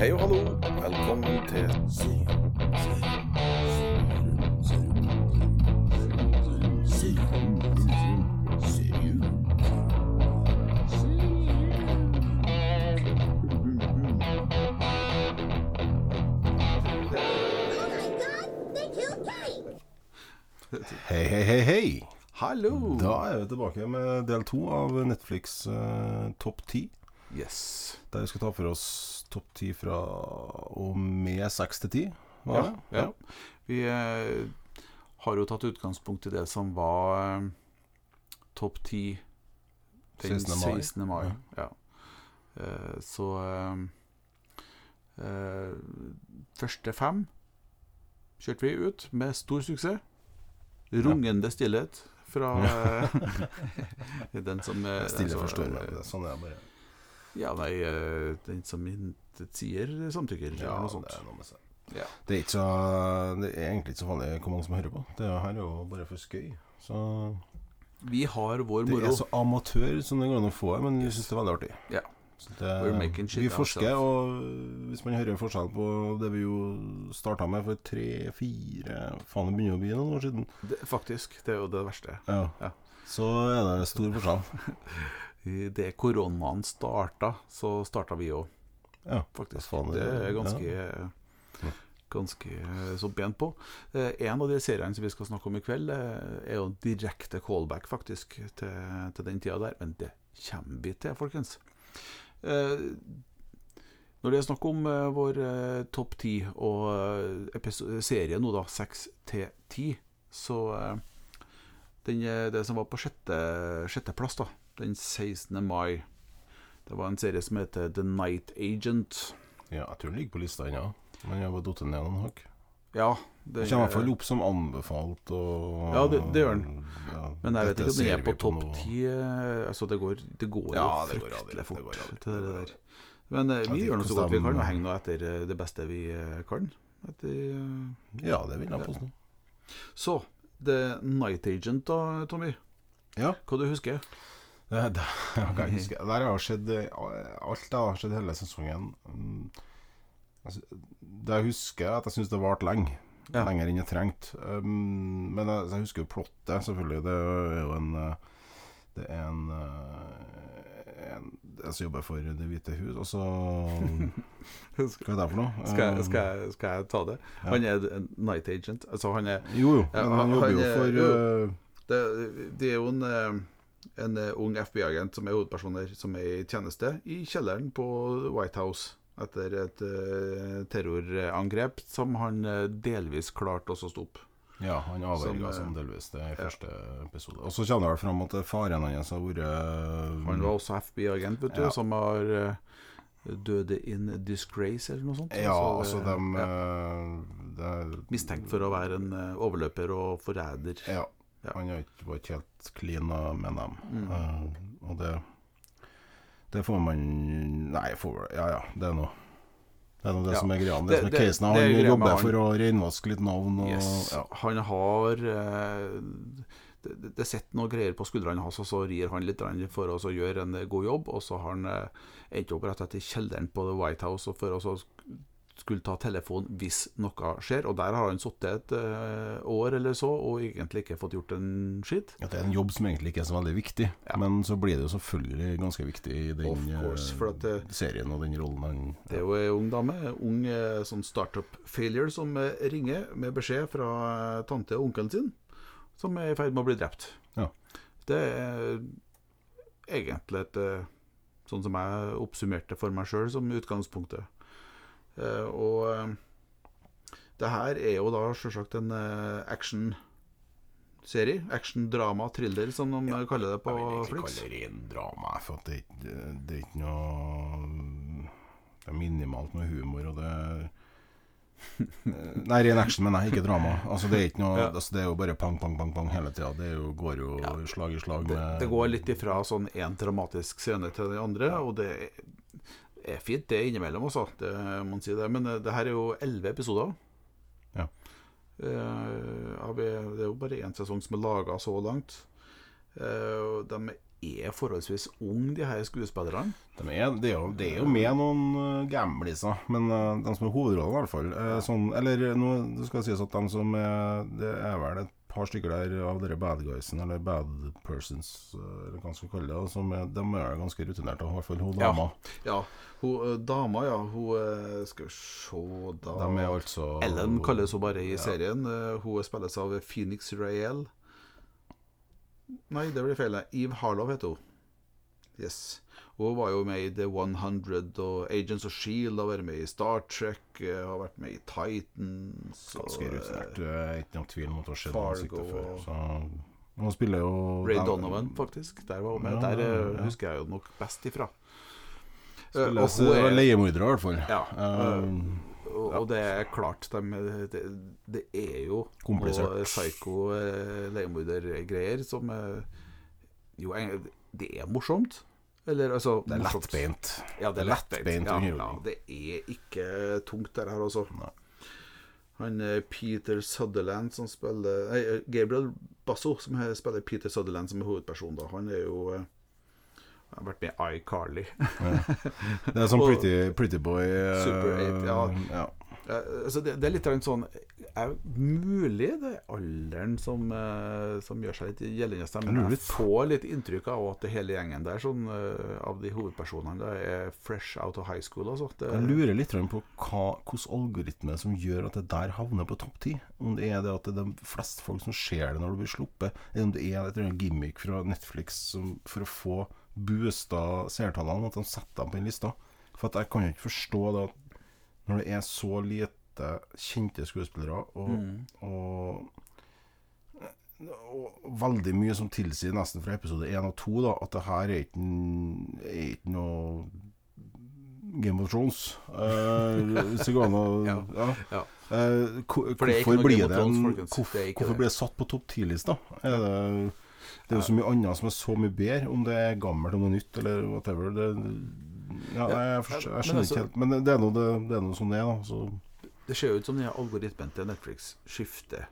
Hei og hallo, velkommen til Hei, hei, hei, hei. Hallo! Da er vi tilbake med del to av Netflix eh, topp ti. Yes. Der vi skal ta for oss topp ti fra og med seks til ti. Ja, var det? ja. Vi eh, har jo tatt utgangspunkt i det som var eh, topp ti den 16. mai. 16. mai. Ja. Eh, så eh, eh, Første fem kjørte vi ut med stor suksess. Rungende stillhet fra den som eh, Jeg altså, forstår meg. Sånn er det bare. Ja, nei, eh, den som sier, samtykker, Ja, eller noe det er noe med seg. Ja. Det er, ikke så, det er egentlig ikke så farlig hvor mange som hører på. Det her er jo bare for skøy. Så Vi har vår moro. det er så amatør som det går an å få, men vi syns det er veldig artig. Ja. Det, vi forsker, og hvis man hører forskjell på det vi jo starta med for tre-fire Faen, det begynner å bli noen år siden. Det, faktisk. Det er jo det verste. Ja. Ja. Så er det stor forskjell. Idet koronaen starta, så starta vi òg, Ja. faktisk. Faen, Det det- er ganske Ja. Ganske eh, så bent på. Eh, en av de seriene som vi skal snakke om i kveld, eh, er jo direkte callback, faktisk, til, til den tida der. Men det kommer vi til, folkens. Når det er snakk om vår topp ti og serie nå, da, seks til ti, så den, Det som var på sjette, sjetteplass, da, den 16. mai Det var en serie som heter The Night Agent. Ja, jeg tror den ligger på lista ennå. Men jeg har bare datt ned noen hakk. Ja, Det kommer i hvert fall opp som anbefalt. Og, Ja, det- det gjør den. Ja, Men jeg vet ikke om den er på topp ti. eh, Altså, det går, det går Ja, jo det går fryktelig det fort går til det går der. Men eh, vi gjør nå så godt vi kan, og henger nå etter eh, det beste vi kan. Etter, Ja, det vil jeg påstå. Så The Night Agent, da, Tommy. Ja. Hva du husker Det, det, jeg kan ikke huske. Der har skjedd eh, alt. Det har skjedd hele sesongen. Mm, altså, Det jeg husker, er at jeg syns det varte lenge. Ja. Lenger enn jeg trengte. Um, men jeg, jeg husker jo plottet, selvfølgelig. Det er jo en eh, Det er en, eh, en Jeg som jobber for Det hvite hus, og så Hva er det for noe? Skal, jeg, skal, jeg, skal jeg ta det? Ja. Han er en Night Agent. Altså, han er Jo, jo. Men han jobber jo for jo. Det, det er jo en, en eh, ung FBI-agent som er hovedpersoner som er i tjeneste i kjelleren på White House etter et uh, terrorangrep som han eh, delvis klarte å stoppe. Ja, han avverga Som, som, eh, delvis det i ja. første episode. Og så kommer det vel fram at faren hans har vært Han var også FBI-agent, vet du, Ja. som har uh, døde in disgrace, eller noe sånt. Ja, Så altså dem de ja. uh, Mistenkt for å være en overløper og forræder. Ja. Han ikke, var ikke helt clean med dem. Mm. Uh, og det Det får man Nei, får, ja ja, det er noe Det er noe det Ja. som er greia. Det, Det- som er casen. Han det, jobber han. for å renvaske litt navn og Yes. ja. Han har uh, det, det- sitter noe greier på skuldrene hans, og så rir han litt for å gjøre en god jobb. Og så har han eh, endt opp rett etter kjelleren på The White House for å skulle ta telefon hvis noe skjer. Og der har han sittet et uh, år eller så og egentlig ikke fått gjort en skitt. Ja, det er en jobb som egentlig ikke er så veldig viktig. Ja. Men så blir det jo selvfølgelig ganske viktig i den course, at uh, serien og den rollen han Det er jo ei ung dame, ung uh, sånn startup failure, som ringer med beskjed fra tante og onkelen sin, som er i ferd med å bli drept. Ja. Det er egentlig et Sånn som jeg oppsummerte for meg sjøl som utgangspunktet. Eh, Og eh, det her er jo da sjølsagt en eh, action-serie. Action-drama, thriller, som de ja, kaller det på Flix. Jeg vil egentlig kalle det ren drama, for at det, ikke- det er ikke noe Det er minimalt med humor, og det Nei, ren action, men nei, ikke drama. Altså, det er ikke noe Ja. altså, Det er jo bare pang, pang, pang, pang hele tida. Det er jo, går jo Ja. slag i slag Det, med det går litt ifra sånn én dramatisk scene til den andre, og det er fint, det innimellom også. Det må man si det. Men eh, det her er jo elleve episoder. Ja. Uh, det er jo bare én sesong som er laga så langt. Uh, de er forholdsvis unge, de her skuespillerne. De er, det, er jo, det er jo med noen gamliser, men de som er hovedrollen, i hvert fall. Sånn, eller nå skal det sies at de som er Det er vel et par stykker der av dere bad guysene, eller bad persons, uh, eller hva man skal kalle det, som er, de er ganske rutinerte, i hvert fall hun dama. Ja, hun, eh, dama, ja, hun eh, Skal vi se, da De er altså Ellen kalles hun bare i serien. Eh, Hun spilles av Phoenix Rael. Nei, det blir feil. Eve Harlow heter hun. Yes. Hun var jo med i The 100 og Agents of Shield, har vært med i Star Trek, eh, har vært med i Titans Ganske eh, rutinert. Er ikke noen tvil om at hun har sett ansiktet før. Så hun spiller jo Ray de- Donovan, faktisk. Der var hun med. Ja, Der eh, ja. husker jeg jo nok best ifra. Hun er- leiemordere, i hvert fall. Ja. Um, Og, og det er klart, de, det, det er jo Komplisert. noe psycho eh, leiemordergreier som Jo, det er morsomt. Eller altså det er lettbeint. Ja, det er lettbeint. Ja, ja, det er ikke tungt, det her også. Han eh, Peter Sutherland som spiller Nei, eh, Gabriel Basso som spiller Peter Sutherland som er hovedperson. da Han er jo eh, Han har vært med i iCarly. Det er sånn pretty, pretty boy Uh, Super 8, ja. ja. Altså det, det er litt sånn er Mulig det er alderen som, eh, som gjør seg litt gjeldende. Men jeg får litt inntrykk av at hele gjengen der sånn, eh, av de hovedpersonene der er fresh out of high school. Altså. Det, Jeg lurer litt på hva, hvilken algoritme som gjør at det der havner på topp ti. Om det er det at det er de fleste folk som ser det når det blir sluppet, eller om det er et eller gimmick fra Netflix som, for å få boosta seertallene, at de setter dem på den lista. For at jeg kan jo ikke forstå det at når det er så lite kjente skuespillere, og, Mm. og, og veldig mye som tilsier nesten fra episode 1 og 2 da, at det her er ikke, er ikke noe Game of Thrones. Uh, an å Ja. ja. Ja. Eh, hvorfor blir det en, hvorfor, blir det satt på topp 10-lista? Er det det er jo så mye annet som er så mye bedre, om det er gammelt, om det er nytt, eller whatever. Det, ja, nei, jeg, forstår, jeg men skjønner altså- ikke helt. Men det er noe, det, det er noe sånn det er, da. Så, Det ser jo ut som den algoritmen til Netflix skifter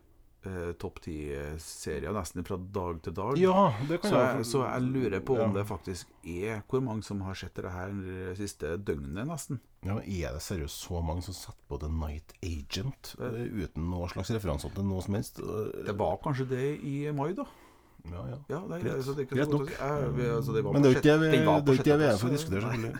eh, topp ti-serier nesten fra dag til dag. ja, det kan Så jeg jeg, så jeg lurer på om ja. det faktisk er hvor mange som har sett det her det siste døgnet, nesten. Ja, men Er det seriøst så mange som setter på The Night Agent eh, uten noe slags referanse til noe som helst? Eh, Det var kanskje det i mai, da. Ja, ja. Ja, Greit. altså, det er ikke Greit nok. Ja, vi- altså, det var Men det er jo ikke det vi, det er ikke vi er for å diskutere, selvfølgelig.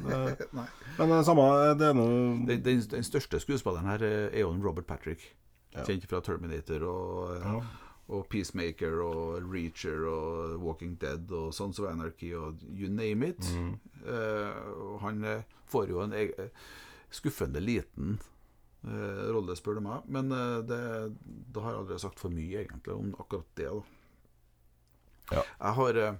Men det er samme, det er noe Den, den, den største skuespilleren her eh, er jo Robert Patrick. Ja. Kjent fra Terminator og, eh, ja. og Peacemaker og Reacher og Walking Dead og Sons of Anarchy og you name it. Mm. Uh, han eh, får jo en eg- eh, skuffende liten uh, rolle, spør du meg. Men uh, det, det har jeg aldri sagt for mye, egentlig, om akkurat det. da Ja. Jeg har eh,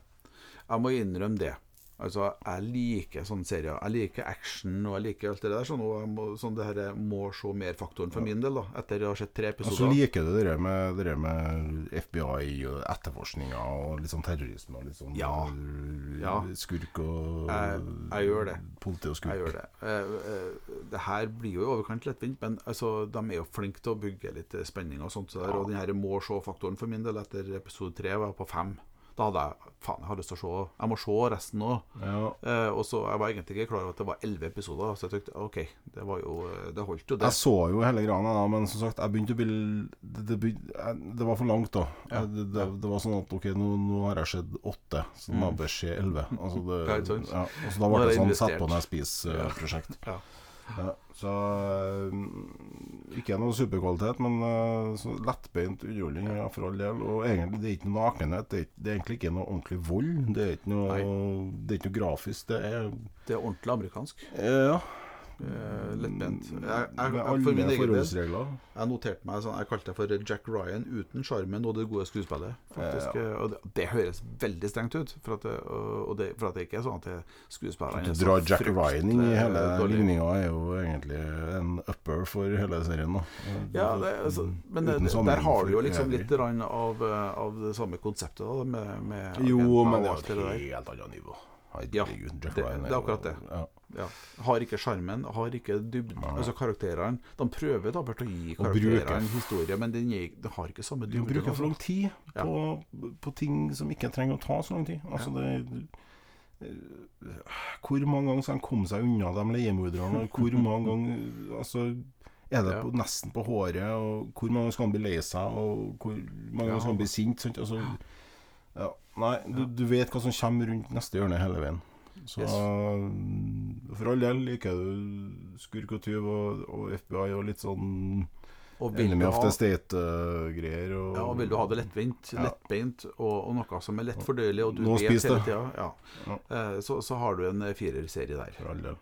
Jeg må innrømme det. Altså, Jeg liker sånne serier. Jeg liker action og jeg liker alt det der. Sånn, og jeg må, sånn det her må se mer-faktoren for min del, da etter å ha sett tre Og så episoder. liker du det der med, det der med FBI og etterforskninga og litt sånn terrorisme og litt sånn Ja. eh, Ja. skurk og Jeg- jeg gjør det. Politi og skurk. Jeg gjør det. Eh, eh, det her blir jo i overkant lettvint, men altså, de er jo flinke til å bygge litt eh, spenning og sånt. Så der, Ja. Og den her må se-faktoren for min del etter episode tre var på fem. Da hadde jeg faen, jeg har lyst til å se Jeg må se resten nå. Ja. Eh, og så Jeg var egentlig ikke klar over at det var elleve episoder, så jeg tenkte OK, det var jo Det holdt jo, det. Jeg så jo hele greia, da, men som sagt, jeg begynte å bli Det, det, det var for langt, da. Ja. Det, det, var sånn at OK, nå, nå har jeg sett åtte, så nå bør jeg se elleve. Altså det, Ja, og så da Nå ble det sånn sett på når jeg spiser-prosjekt. Ja. Ja, så øh, Ikke noe superkvalitet, men så lettbeint underholdning ja, for all del. Og egentlig, det er ikke noe nakenhet. Det er, det er egentlig ikke noe ordentlig vold. Det er ikke noe, det er ikke noe grafisk. Det er Det er ordentlig amerikansk. Ja. Eh, Lettbent. Jeg, jeg, for min egen del. Jeg noterte meg sånn, jeg kalte det for Jack Ryan uten sjarmen og det gode skuespillet. Faktisk, Ja, Og det, det høres veldig strengt ut. For at det, og det, for at det ikke er sånn at skuespillerne er du drar Jack Ryan inn i hele ligninga, er jo egentlig en upper for hele serien. Da. Ja, det, altså, men der har du jo liksom litt av, eh, av det samme konseptet da, med, med Jo, men det er et helt annet nivå. Ja, Herregud, Jack Ryan det er akkurat det. Ja. Ja, har ikke sjarmen, har ikke dybden. Altså karakterene De prøver da bare å gi karakterene historie, men den, den har ikke samme Du dybde. bruker for altså. lang tid Ja. på, på ting som ikke trenger å ta så lang tid. Altså det eh, Hvor mange ganger skal han komme seg unna de leiemorderne? Hvor mange ganger Altså er det Ja. på, nesten på håret? Og hvor mange ganger skal han bli lei seg? Og hvor mange ganger skal han bli sint? Altså, ja. Nei, du, du vet hva som kommer rundt neste hjørne hele veien. Så Yes. mm, for all del liker du skurk og tyv og, og FBI og litt sånn Og vil Enemy of the State-greier. og ja, og vil du ha det lettvint, Ja. lettbeint og, og noe som er lett fordøyelig, og du Nå vet hele det. tida, ja, eh, så, så har du en eh, firerserie der. For all del.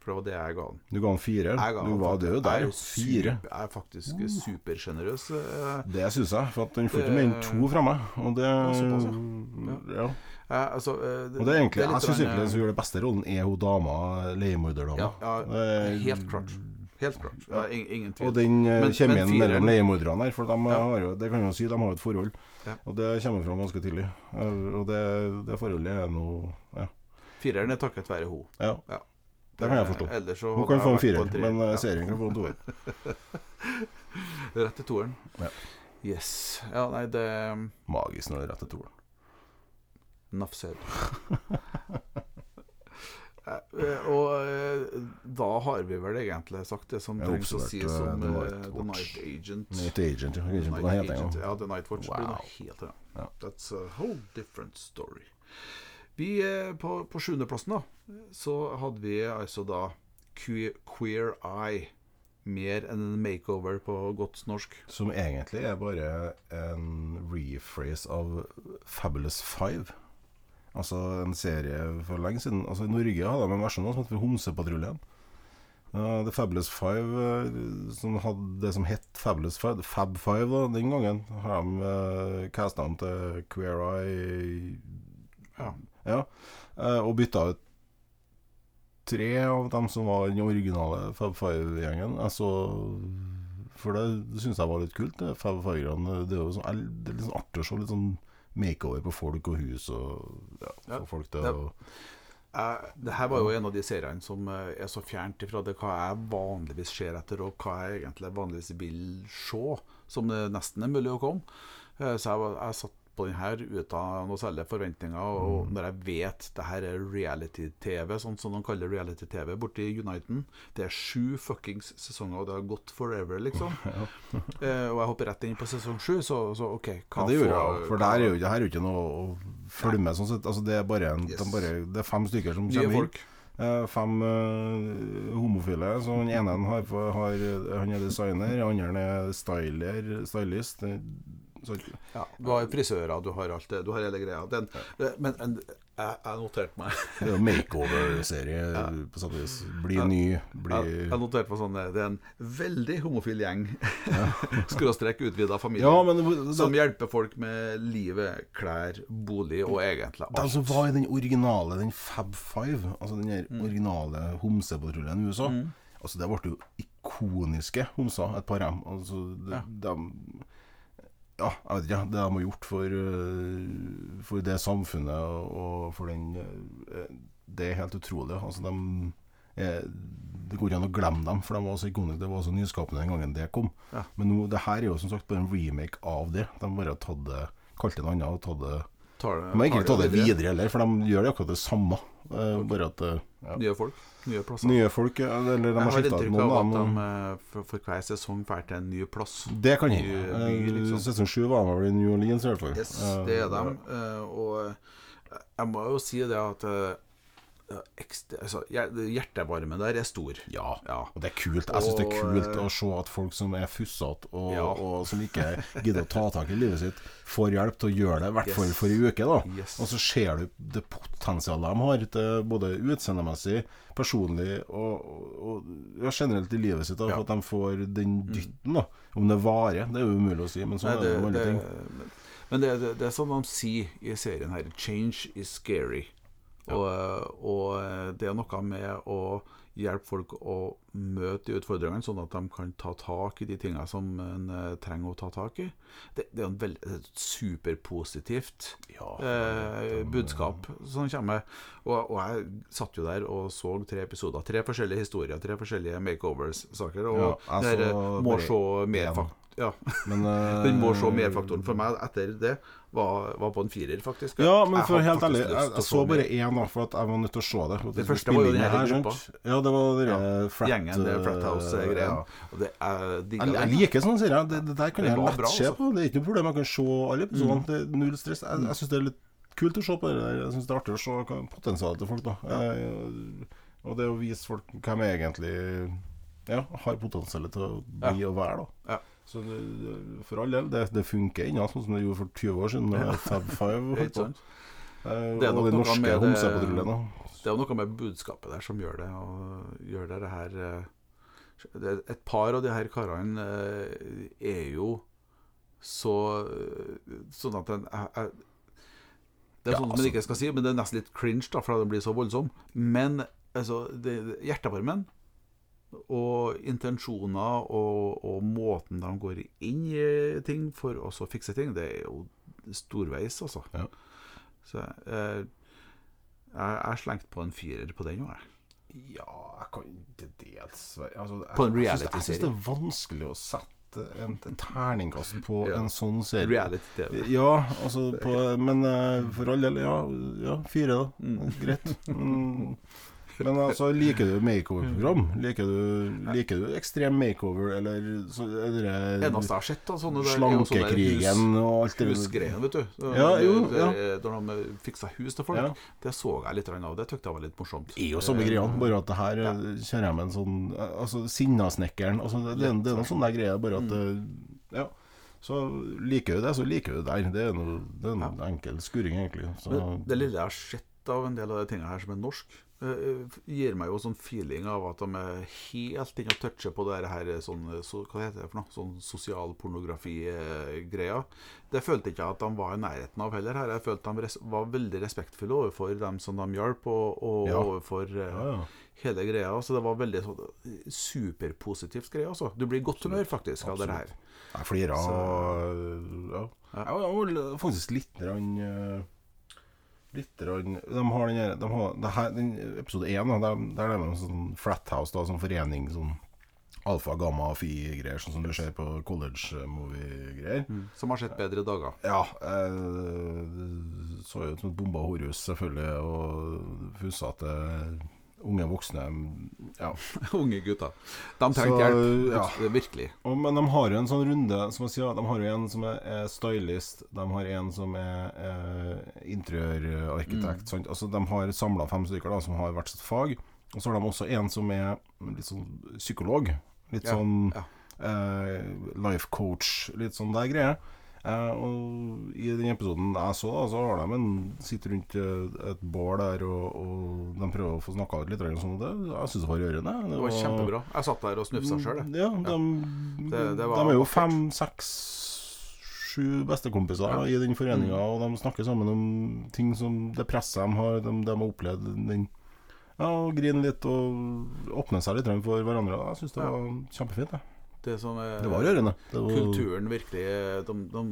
For det var det jeg ga den. Du ga han fire? Ga Du var jo der. jeg Fire. Super, jeg er faktisk supersjenerøs. eh, Det syns jeg, for den får ikke mer enn to fra meg. Og det såpass, ja. Eh, altså, det, Og det er egentlig, litt Jeg syns egentlig den som gjør den beste rollen, er hun dama, leiemorderdama. Ja, ja, er- helt klart. Helt klart. Ja, ingen tvil. Og den kommer Men- kjemien mellom leiemorderne her, for de Ja. har jo, det kan jo si de har et forhold. Ja. Og det kommer fram ganske tidlig. Eh, Og det, det forholdet er noe ja. Fireren er takket være hun. ja. Ja. Det kan jeg forstå. Eh, så Hun kan få en firer, men eh, Ja. serien kan få en toer. Rett til toeren. Ja. Yes. Ja, nei, det Magisk når det er rett til toeren. Nuff. Eh, og eh, da har vi vel egentlig sagt det som Jeg trengs å sies eh, om The eh, Night The Night Agent. Night Agent, jeg husker the Night Agent. Ja, The Night Watch blir noe helt annet. Ja. That's a whole different story. Vi eh, På, på sjuendeplassen, da, så hadde vi altså da Que- Queer Eye. Mer enn en makeover på godt norsk. Som egentlig er bare en rephrase av Fabulous Five. Altså en serie for lenge siden. Altså I Norge hadde de en versjon som het Homsepatruljen. Uh, The Fabulous Five, uh, som hadde det som het Fabulous Five, Fab Five da, den gangen, har de uh, casta om til Queer Eye Ja. ja, Uh, og bytta ut tre av dem som var den originale Fab Five-gjengen. Altså, for det, det syns jeg var litt kult. Det, Fab Five-greiene. Det er jo sånn, det er litt sånn artig å se litt sånn makeover på folk og hus og ja, få folk til å det her var jo en av de seriene som eh, er så fjernt ifra det hva jeg vanligvis ser etter, og hva jeg egentlig vanligvis vil se, som det nesten er mulig å komme. Eh, så jeg, jeg satt på den her uten noe særlig forventninger, og Mm. når jeg vet det her er reality-TV, sånn som de kaller reality-TV borti Uniten Det er sju fuckings sesonger, og det har gått forever, liksom. Eh, og jeg hopper rett inn på sesong sju, så, så OK. Ja, det gjorde jeg. For det her er jo, det her er jo ikke noe å følge med. Sånn sett. Altså, det, er bare en, Yes. de bare, det er fem stykker som kommer inn. folk. Eh, fem eh, homofile. Så den ene har, har, han er designer, den andre er styler, stylist. Så, Ja, du har frisører, du har alt det. Du har hele greia. Den, men en, jeg, jeg noterte meg det er makeover-serie på satt vis. Bli ny, bli Jeg, jeg noterte meg sånn Det er en veldig homofil gjeng. Skråstrek utvida familie. Ja, men det, som hjelper folk med livet, klær, bolig og egentlig de alt. som var i den originale, den Fab Five, altså den Mm. originale homsepatruljen i USA Altså Det ble jo ikoniske homser, et par av dem. Altså, de, Ja. de, ja, jeg vet ikke. Det de har gjort for, øh, for det samfunnet og, for den øh, Det er helt utrolig. Altså, de er, Det går ikke an å glemme dem, for de var så ikoniske. Det var så nyskapende den gangen det kom. Ja. Men nå, det her er jo som sagt bare en remake av det. De bare tatt det kalt det noe annet og tatt det Tar det- De ikke tar tatt det videre heller, for de gjør det akkurat det samme. Eh, Bare at eh, ja. Nye folk. Nye plasser. Nye folk, eller de har skifta ut noen av at de eh, for, for hver sesong drar til en ny plass. Det kan hende. liksom. Sesong sju var vel i New Orleans, i hvert fall. Yes, det er eh, Og jeg må jo si det at ekstra, altså, hjer- hjertevarmen der er stor. Ja. Ja. Og det er kult. Jeg syns det er kult eh, å se at folk som er fussete, og, Ja. og som ikke gidder å ta tak i livet sitt, får hjelp til å gjøre det, i hvert Yes. for ei uke. da Yes. Og så ser du det potensialet de har, til både utseendemessig, personlig og, og, og generelt i livet sitt. Da. For at de får den dytten. da Om det varer, det er jo umulig å si, men sånn Nei, er det med det, alle ting. men- det, det, det er sånn de sier i serien her 'Change is scary'. Og, og det er noe med å hjelpe folk å møte de utfordringene, sånn at de kan ta tak i de tingene som en eh, trenger å ta tak i. Det, det er veldig et superpositivt Ja, eh, budskap som kommer. Og, og jeg satt jo der og så tre episoder. Tre forskjellige historier, tre forskjellige makeovers-saker. Og Ja, altså, det må se mer én. fakt ja. Men uh, Den må se mer-faktoren for meg etter det var, var på en firer, faktisk. Ja, men for helt ærlig, jeg, jeg så bare én, da, for at jeg var nødt til å se det. Det første var jo den her gruppa. Ja, det var den Ja. flat, Gjengen, det Flathouse-greia. ja. Er digga Jeg, jeg liker sånn, sier jeg. Det, det der kan Det jeg lett bra, se altså. på. Det er ikke noe problem. Jeg kan se alle episodene. Mm. Null stress. Jeg, jeg syns det er litt kult å se på det der. Jeg syns det er artig å se potensialet til folk. da Jeg, Og det å vise folk hvem jeg egentlig ja, har potensialet til å bli og være. da Ja. Så det, for all del, det, det funker ennå, sånn som det gjorde for 20 år siden. Med Fab Five og. Eh, Det er og de norske det-. Det er noe med budskapet der som gjør det. Og gjør det, det her eh, Et par av de her karene eh, er jo så Sånn at en Det er sånn ja, altså- man ikke skal si, men det er nesten litt cringe, da, for den blir så voldsom. Men altså, det, hjertevarmen og intensjoner og, og måten de går inn i ting for å så fikse ting, det er jo storveis, altså. Ja. Så eh, jeg jeg slengte på en firer på den òg, jeg. Ja, jeg kan ikke dels altså, På en reality-serie? Jeg syns det er vanskelig å sette en, en terningkast på Ja. en sånn serie. Reality-TV. Ja, altså på, Men eh, for all del, ja, ja fire, da. Mm. Greit. Mm. Men altså, liker du makeover-program? Liker du, liker du ekstrem makeover, eller så, er det Eneste jeg har sett, da, sånne der, der Slankekrigen og alt det husgreiene, vet du. Ja, jo, Der- ja. Når de fiksa hus til folk. Ja. Det så jeg litt av. Det syntes jeg var litt morsomt. Det er jo samme greia, bare at det her Ja. eh, kjenner jeg med en sånn eh, Altså Sinnasnekkeren. Altså, det, det, det er noen sånne greier, bare at det, Ja. Så liker du det, så liker du det der. Det er noe, det er noe enkel skurring, egentlig. Så, det lille jeg har sett av en del av de tingene her som er norsk, eh, gir meg jo sånn feeling av at de er helt inne og toucher på det her sånn, så, Hva heter det for noe? Sånn sosialpornografi-greia. Det følte ikke jeg at de var i nærheten av heller her. Jeg følte de var veldig respektfulle overfor dem som de hjalp, og, og Ja. overfor eh, ja, ja. hele greia. Så det var veldig sånn superpositivt greie, altså. Du blir i godt humør, faktisk, av det her. Jeg flirer og ja. Jeg var faktisk litt rann, eh, Litt rann, De har den de har, det her den Episode én, da, der, der er det en sånn flathouse, da, sånn forening sånn alfa, gamma, fi-greier, sånn som du ser på college-movie-greier. Som har sett bedre dager. Ja. Eh, så jo ut som et bomba horhus, selvfølgelig, og husete unge voksne Ja. Unge gutter. De trengte hjelp. ja. Virkelig. Og, men de har jo en sånn runde som jeg sier, De har jo en som er, er stylist, de har en som er er interiørarkitekt. Mm. Altså, de har samla fem stykker da, som har hvert sitt fag. Og så har de også en som er litt sånn psykolog. Litt Ja, sånn eh, life coach, litt sånn der greier. Eh, og I den episoden jeg så, da, så har de en sitter rundt eh, et bål der, og, og de prøver å få snakka litt. Sånn, det, jeg syns det var rørende. Det det var kjempebra. Jeg satt der og snufsa sjøl, jeg. Ja, de, Det- det var de er jo fem, seks, sju bestekompiser Ja. i den foreninga, Mm. og de snakker sammen om ting som det presset de har, de, de har opplevd. Den, ja, og griner litt og åpner seg litt for hverandre. Jeg syns det Ja. var kjempefint. Det, Det som er det var rørende. Det var, kulturen virkelig De, de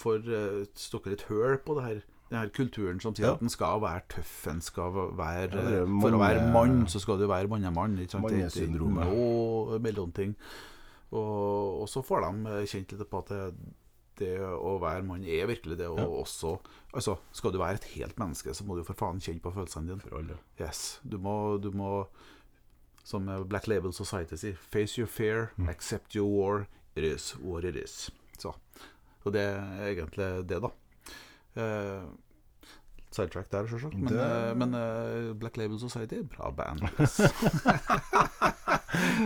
får uh, stukket litt høl på det her. Den her kulturen som sier Ja. at en skal være tøff, en skal være Ja, er For å være mann, så skal du være mannemann. Mannesyndromet. Og mellomting. Og, og så får de eh, kjent litt på at det, det å være mann er virkelig det Og Ja. også Altså, skal du være et helt menneske, så må du for faen kjenne på følelsene dine. For alle. Yes. Du må, du må som Black Label Society sier, face your fear, Mm. accept your war, it is what it is. Så, så det er egentlig det, da. Uh, sidetrack der, selvsagt. Men, Det- uh, men uh, Black Label Society, bra band. Yes.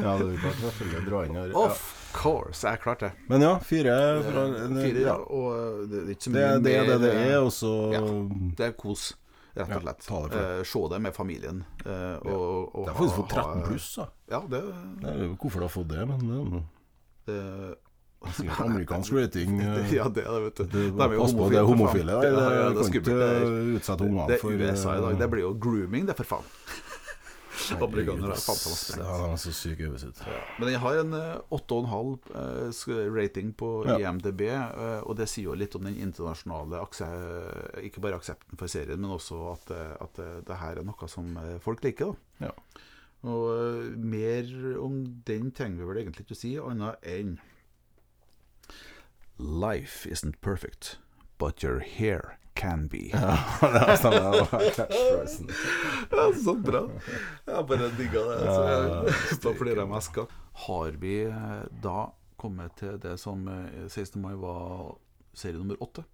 Ja, det er klart selvfølgelig dra inn her. Ja. Of course, jeg klarte det. Men ja, fire fra Fire, ja. Og det er ikke så Det mye det, det det, det er, og så ja. Det er kos, rett og slett. Ja, det Eh, se det med familien. eh, og, og Det er faktisk fått 13 pluss, da. Ja, det, det er, hvorfor du har fått det, men det det sikkert amerikansk rating. eh. Ja, det er det, vet du. Det, pass på, det er homofile. Ja, ja, det det, det, det, det, det, det Det USA i dag. eh, Det blir jo grooming, det, for faen. Amerikanere er fantastisk. Ja, er så hodet. Men jeg har en eh, 8,5 eh, rating på Ja. IMDb, eh, og det sier jo litt om den internasjonale Ikke bare aksepten for serien, men også at, eh, at eh, det her er noe som eh, folk liker. da Ja. Og eh, mer om den trenger vi vel egentlig ikke å si, annet enn Life isn't perfect, but your hair can be. Ja, det stemmer. det catchphrasen. Ja, så bra. Jeg bare digga det. Altså. Da flirer jeg meg skakk. Har vi eh, da kommet til det som eh, 16. mai var serie nummer åtte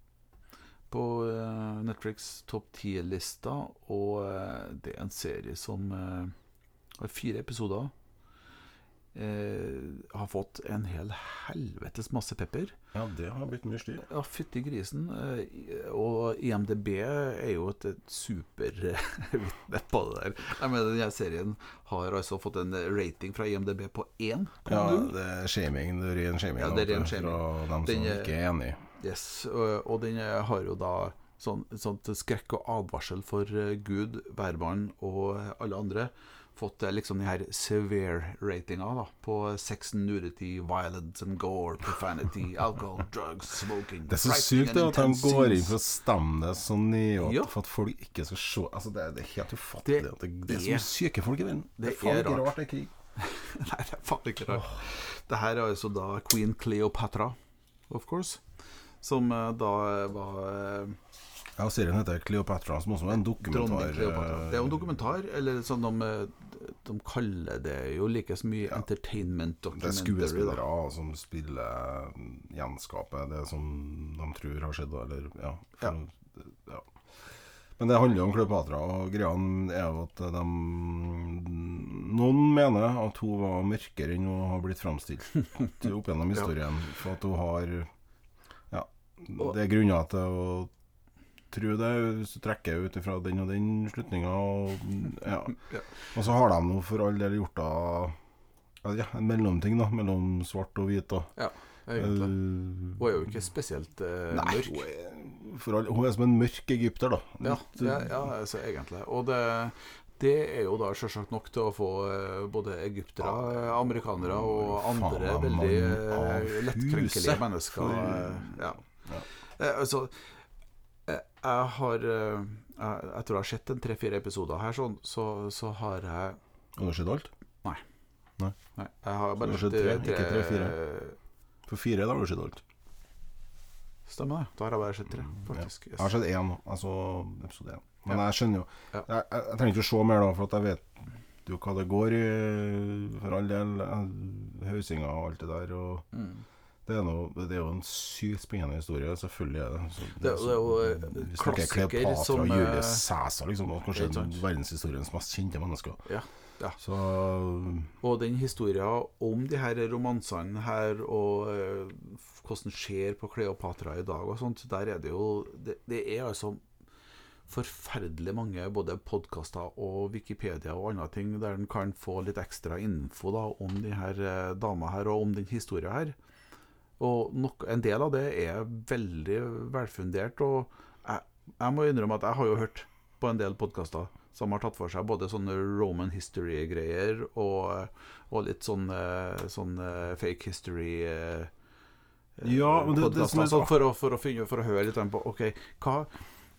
på eh, Netflix topp ti-lista, og eh, det er en serie som eh, har fire episoder. Eh, har fått en hel helvetes masse pepper. Ja, det har blitt mye styr. Ja, fytti grisen. eh, Og IMDb er jo et et supervitne på det der. Jeg mener, denne serien har altså fått en rating fra IMDb på én. Ja, det er shaming. Det er ren shaming, Ja, det er ren shaming. fra dem som er- ikke er enig. Yes, og, og den har jo da sånn, sånt skrekk og advarsel for eh, Gud, hvermann og alle andre. Fått eh, liksom den her severe ratinga da på sex, nudity, violence and gore, profanity, alcohol, drugs, smoking Det er så sykt at de går inn for å stemme det sånn nedåt Ja. for at folk ikke skal se Altså, det, er- det er helt ufattelig. Det det, det er så mye syke folk i verden. Det det er faen ikke rart. det er krig. Nei, det er faen ikke rart. Det her er altså da Queen Cleopatra, of course. Som eh, da var eh, Ja, serien heter Cleopatra, som også er en dokumentar. Det er jo en dokumentar, eller sånn eh, de kaller det jo like så mye entertainment documentary. Det er skuespillere da. som spiller gjenskaper det som de tror har skjedd. Eller, ja, Ja. ja. Men det handler jo om Kleopatra, og greia er jo at de Noen mener at hun var mørkere enn hun har blitt framstilt opp gjennom historien. For at hun har Ja, det er grunner til å tro det, hvis du trekker ut ifra den og den slutninga. Og, ja. Og så har de nå for all del gjort da ja, en mellomting da, mellom svart og hvit. da. Ja, egentlig. Eh, Hun er jo ikke spesielt uh, Nei, mørk. hun er, all, hun er som en mørk egypter, da. Ja, Litt, ja, ja, altså egentlig. Og det, det er jo da selvsagt nok til å få eh, både egyptere, eh, amerikanere og andre veldig eh, lettkrenkelige mennesker. Eh, Ja. Ja. Eh, altså eh, Jeg har eh, jeg, jeg tror jeg har sett en tre-fire episoder her, sånn, så, så har jeg Har du sett alt? Nei, Nei jeg har bare sett tre, tre, eh, ikke tre, For fire da har du sett alt. Stemmer det. Da har jeg bare sett tre, faktisk. Ja. Jeg har sett én, altså episode én. Men Ja. jeg skjønner jo jeg, jeg, jeg trenger ikke å se mer, da, for jeg vet jo hva det går i, for all del. Hausinga og alt det der. Og Mm. Det er, noe, det er jo en sykt spennende historie. Selvfølgelig er det. Så, Det, det er jo eh, klassiker Kleopatra som og eh, Julius Cæsar, liksom. Og kanskje verdenshistoriens mest kjente mennesker. Ja, ja. Så Og den historien om de her romansene her, og eh, hvordan skjer på Kleopatra i dag og sånt, der er det jo Det, det er altså forferdelig mange både podkaster og Wikipedia og andre ting der en kan få litt ekstra info da om de her eh, dama her, og om den historien her. Og nok, en del av det er veldig velfundert. Og jeg, jeg må innrømme at jeg har jo hørt på en del podkaster som har tatt for seg både sånne Roman history-greier og, og litt sånne, eh, sånn eh, fake history eh, Ja, men det- det sånn for, å, for, å finne, for å høre litt på OK, hva,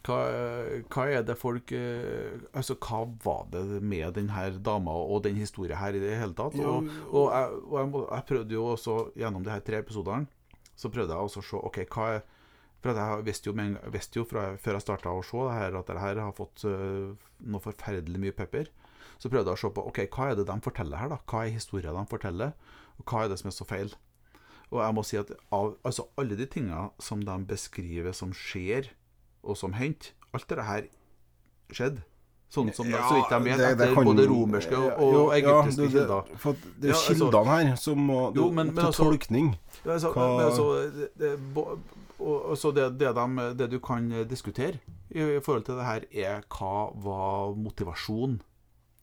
hva, hva er det folk eh, Altså, hva var det med denne dama og den historien her i det hele tatt? Og, og, jeg, og jeg, må, jeg prøvde jo også gjennom de her tre episodene Så prøvde jeg også å se OK, hva er For jeg visste jo, visste jo fra, før jeg starta å se det her, at det her har fått uh, noe forferdelig mye pepper. Så prøvde jeg å se på OK, hva er det de forteller her, da? Hva er historien de forteller? Og hva er det som er så feil? Og jeg må si at av, altså alle de tinga som de beskriver som skjer, og som hendte, alt det her skjedde. Sånn som de, så vidt de vet, det- det etter kan- både romerske og, og Jo, egyptiske kilder. det. For det er Ja, altså- kildene her som må Jo, men- men til altså- tolkning. Ja, altså, Hva- men altså, det, det, og, det, det, de, det du kan diskutere i, i forhold til det her, er hva var motivasjonen?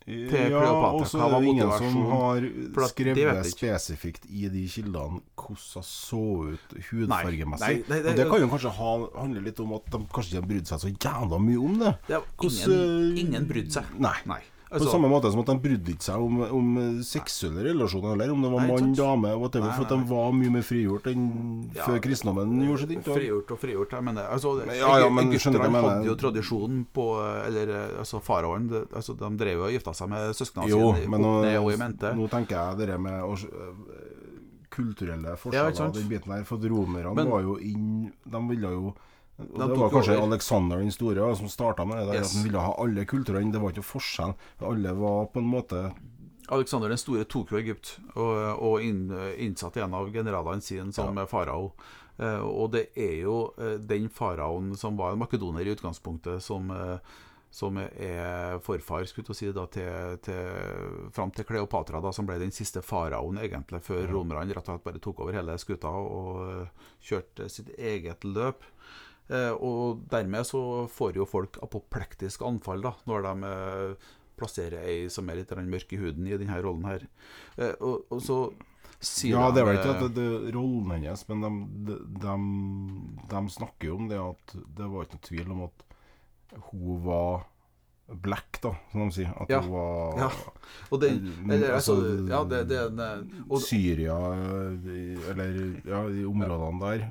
Ja, Kleopatra, hva var ingen som motivasjonen? har For at skrevet spesifikt i de kildene hvordan hun så ut hudfargemessig. Nei, nei, det- og det kan jo kanskje ha, handle litt om at de kanskje ikke har brydd seg så jævla mye om det. Det Hvordan, ingen, eh, ingen brydde seg. Nei. Nei. På Altså, samme måte som at de brydde ikke seg om, om seksuelle relasjoner heller. Om det var mann, dame, whatever. For at de var mye mer frigjort enn Ja. før kristendommen gjorde sitt inntog. Frigjort og frigjort, jeg mener altså, ja, ja, men Egypterne mener? hadde jo tradisjonen på Eller altså faraoen altså, De drev jo og gifta seg med søsknene sine men nå, og i mente. nå tenker jeg det der med å, øh, kulturelle forskjeller ja, den biten der. For romerne var jo inn De ville jo og Det var kanskje. Alexander den store som starta med det der. Yes. At han ville ha alle kulturene. Det var ikke forskjell. Alle var på en måte Alexander den store tok jo Egypt og, og inn, innsatte en av generalene sine som farao. Eh, og det er jo eh, den faraoen som var en makedoner i utgangspunktet, som, eh, som er forfar skulle si, da, til, til, fram til Kleopatra, da, som ble den siste faraoen egentlig, før romerne rett og slett bare tok over hele skuta og kjørte sitt eget løp. Eh, og dermed så får jo folk apoplektisk anfall da, når de eh, plasserer ei som er litt mørk i huden i denne rollen her. Eh, og, og så sier Ja, det er vel ikke at det, det rollen hennes, men de, de, de, de snakker jo om det at det var ikke noe tvil om at hun var black, da, som de sier. At Ja, hun var ja. Og det, eller, altså, altså, ja, det, det eh, og, Syria, eller ja, de områdene der.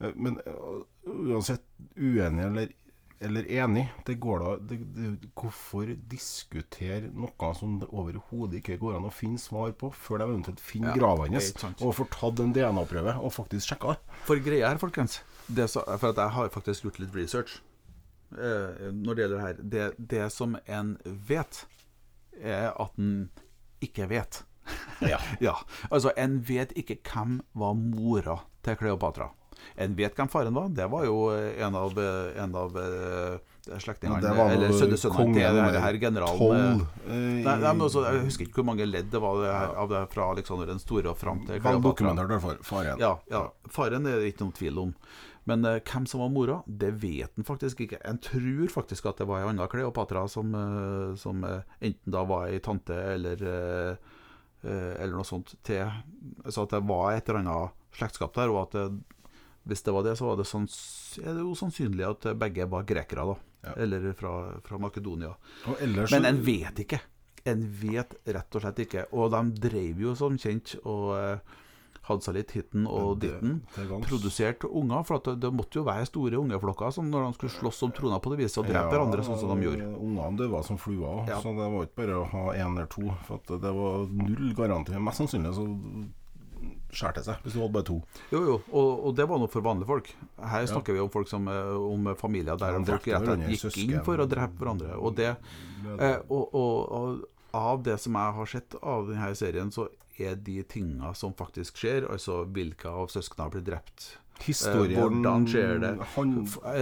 Eh, Men eh, uansett uenig eller, eller enig, det går da det, det, Hvorfor diskutere noe som det overhodet ikke går an å finne svar på, før de eventuelt finner Ja, grava hennes, og får tatt en DNA-prøve og faktisk sjekka det? For greia her, folkens det så, For at jeg har faktisk gjort litt research eh, når det gjelder det her. Det, det som en vet, er at en ikke vet. Ja. ja. Altså, en vet ikke hvem var mora til Kleopatra. En vet hvem faren var. Det var jo eh, en av, eh, en av eh, slektningene Det Eller sønnesønnen til her, generalen. Tolv eh, Nei, nei, også, Jeg husker ikke hvor mange ledd det var det her, av det fra Alexander den store og fram til Kleopatra. Faren. Ja, ja. Faren er det ikke noen tvil om. Men uh, hvem som var mora, det vet en faktisk ikke. En tror faktisk at det var ei anna Kleopatra som, uh, som uh, enten da var ei tante eller Eller noe sånt til Så at det var et eller annet slektskap der, og at hvis det var det, så var det, sanns, er det jo sannsynlig at begge var grekere, da. Ja. Eller fra, fra Makedonia. Ellers Men en vet ikke. En vet rett og slett ikke. Og de drev jo som kjent og eh, hadde seg litt hitten og ditten. Produserte unger. For at det, det måtte jo være store ungeflokker som når de skulle slåss om trona på det viset og drepe hverandre sånn som de gjorde. Ungene døde som fluer, Ja. så det var ikke bare å ha én eller to. For det var null garanti. Mest sannsynlig så skjærte til seg hvis du hadde bare to. Jo, jo, og, og det var noe for vanlige folk. Her snakker vi om folk som eh, Om familier der De folk rett gikk søsken. inn for å drepe hverandre. Og det eh, og, og, og av det som jeg har sett av denne serien, så er de tinga som faktisk skjer, altså hvilke av søsknene blir drept Historien Eh, hvordan skjer det? Han,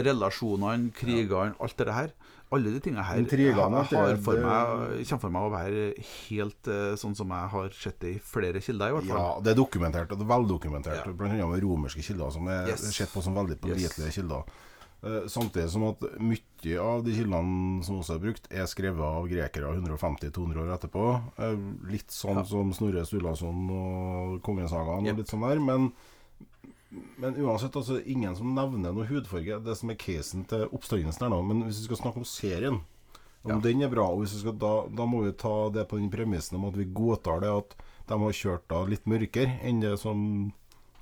Relasjonene, krigene, alt det her. Alle de tingene her Intrigene, har, har for meg, kommer for meg å være helt eh, sånn som jeg har sett det i flere kilder, i hvert fall. ja, det er dokumentert, og det er veldokumentert. Ja. Annet med romerske kilder, som er Yes. sett på som veldig pålitelige kilder. Eh, samtidig som at mye av de kildene som også er brukt, er skrevet av grekere 150-200 år etterpå. Eh, litt sånn Ja. som Snorre Sturlason og Kongesagaen Yep. og litt sånn der. Men, men uansett, altså ingen som nevner noe hudfarge. Det som er casen til oppstandelsen her nå. Men hvis vi skal snakke om serien, om Ja. den er bra, og hvis vi skal, da, da må vi ta det på den premissen om at vi godtar det at de har kjørt da litt mørkere enn det som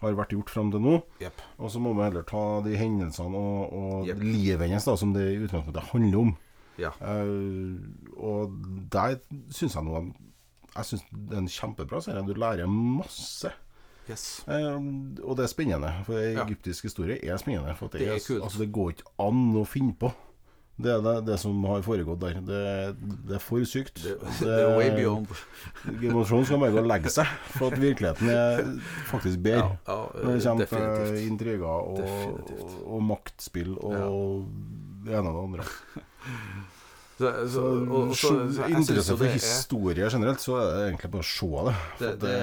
har vært gjort fram til nå. Yep. Og så må vi heller ta de hendelsene og, og Yep. livet hennes, da, som det i utgangspunktet handler om. Ja. Uh, og der syns jeg nå Jeg syns det er en kjempebra serie. Du lærer masse. Yes. Eh, og det er spennende. For Ja. egyptisk historie er spennende. For det, Det er er. Altså, det går ikke an å finne på. Det er det, det som har foregått der. Det, det er for sykt. Det, det er way beyond. Game of Thrones skal bare gå og legge seg, for at virkeligheten er faktisk bedre. Ja, ja, Når det kommer til definitivt. intriger og, og, og maktspill og det ene og det andre. Så, så, og, så, så interesse for det historie generelt, så er det egentlig bare å se det. Det, det,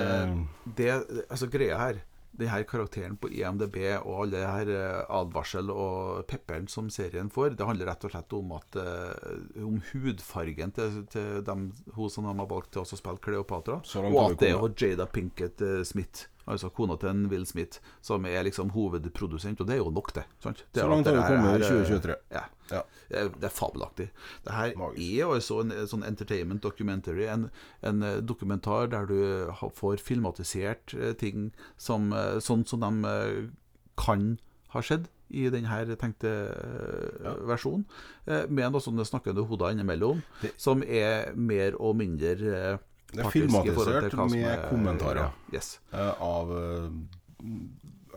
det, altså greia her Den her karakteren på IMDb og alle her eh, advarsel og pepperen som serien får, det handler rett og slett om at eh, Om hudfargen til, til dem, hun som de har valgt til å spille Kleopatra, og at det er Jada Pinkett eh, Smith. Altså kona til en Will Smith, som er liksom hovedprodusent. Og det er jo nok, det. Sant? det Så langt har vi kommet i er- 2023. Ja. Ja. Det er, det er fabelaktig. Det her Magisk. er altså en, sånn entertainment documentary. En, en eh, dokumentar der du får filmatisert eh, ting som, eh, sånn som de eh, kan ha skjedd i denne tenkte eh, Ja. versjonen. Eh, med noen sånne snakkende hoder innimellom, Det- som er mer og mindre eh, Det er filmatisert med er- kommentarer. Ja, yes. eh, av eh,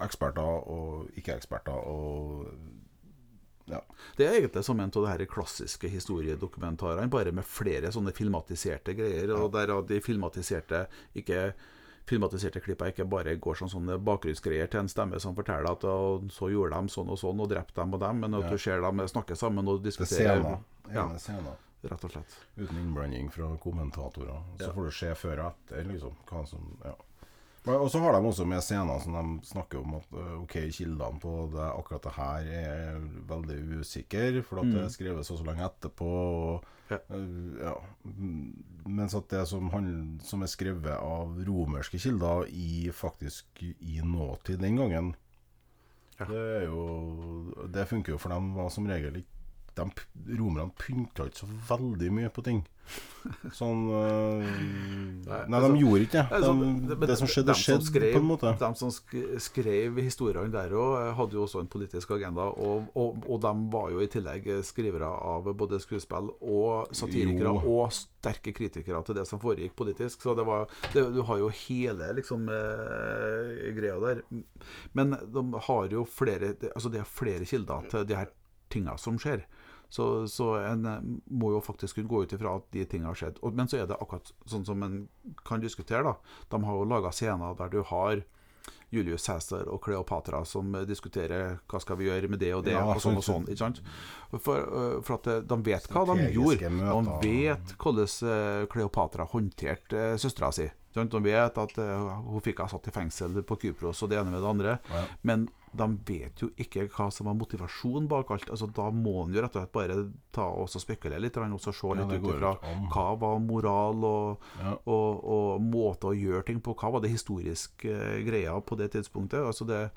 eksperter og ikke-eksperter og Ja. Det er egentlig som en av de her klassiske historiedokumentarene, bare med flere sånne filmatiserte greier. Og der de filmatiserte ikke Filmatiserte klippene ikke bare går som sånne bakgrunnsgreier til en stemme som forteller at og, så gjorde de sånn og sånn og drepte dem og dem, men at Ja. du ser dem snakke sammen og Det er diskutere. scener. Ja. Rett og slett. Uten innblanding fra kommentatorer. Så får du se før og etter, liksom. Hva som Ja. Og så har de også med scener som de snakker om at øh, OK, kildene på det, akkurat det her er veldig usikre, for at det er skrevet så lenge etterpå. Og, Ja. øh, ja. Mm, Mens at det som, han, som er skrevet av romerske kilder i faktisk i nåtid den gangen, Ja. det jo Det funker jo, for dem, var som regel ikke de, Romerne pynta ikke så veldig mye på ting. Sånn øh, Nei, altså- de gjorde ikke det. Altså, det. det som skjedde, skjedde skrev- på en måte. De som skrev historiene der òg, hadde jo også en politisk agenda. Og, og, og de var jo i tillegg skrivere av både skuespill og satirikere Jo. og sterke kritikere til det som foregikk politisk. Så det var det, Du har jo hele liksom eh, greia der. Men de har jo flere Altså det er flere kilder til de her tinga som skjer. Så, så en eh, må jo faktisk kunne gå ut ifra at de tingene har skjedd. Og, men så er det akkurat sånn som en kan diskutere, da. De har jo laga scener der du har Julius Cæsar og Kleopatra som diskuterer hva skal vi gjøre med det og det, Ja, og sånn og sånn- ikke sant? For, eh, for at eh, de vet hva de gjorde. De vet hvordan Kleopatra håndterte søstera si. De vet at hun fikk henne satt i fengsel på Kypros og det ene med det andre. Men de vet jo ikke hva som var motivasjonen bak alt. Altså, da må en jo rett og slett bare ta og spekulere litt og se litt ut ifra hva var moral og, Ja. og, og måte å gjøre ting på. Hva var det historiske eh, greia på det tidspunktet? Altså det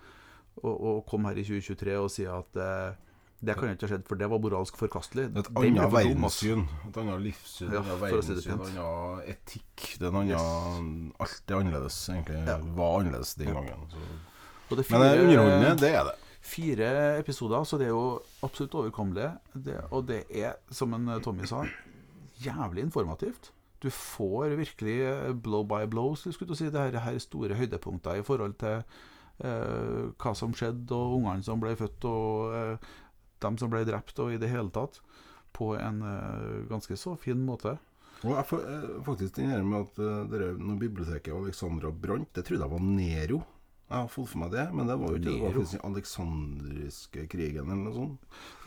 å, å komme her i 2023 og si at eh, det kan jo ikke ha skjedd, for det var moralsk forkastelig. Et annet verdenssyn. Et annet livssyn, Ja, et annet si en annen etikk. Det er en annen Alt er annerledes, egentlig. Ja. Var annerledes den gangen. Så. Og det er Men det er fire- underholdende, det er det. Fire episoder, så det er jo absolutt overkommelig. Det, og det er, som en eh, Tommy sa, jævlig informativt. Du får virkelig eh, blow by blow, skulle du si, det her, her store høydepunkter i forhold til eh, hva som skjedde, og ungene som ble født, og eh, dem som ble drept, og i det hele tatt. På en eh, ganske så fin måte. Og jeg eh, faktisk den her med at dere, når biblioteket Alexandra brant, det trodde jeg var Nero. Jeg har fått for meg det, men det var jo ikke det. Var den alexandriske krigen eller noe sånt.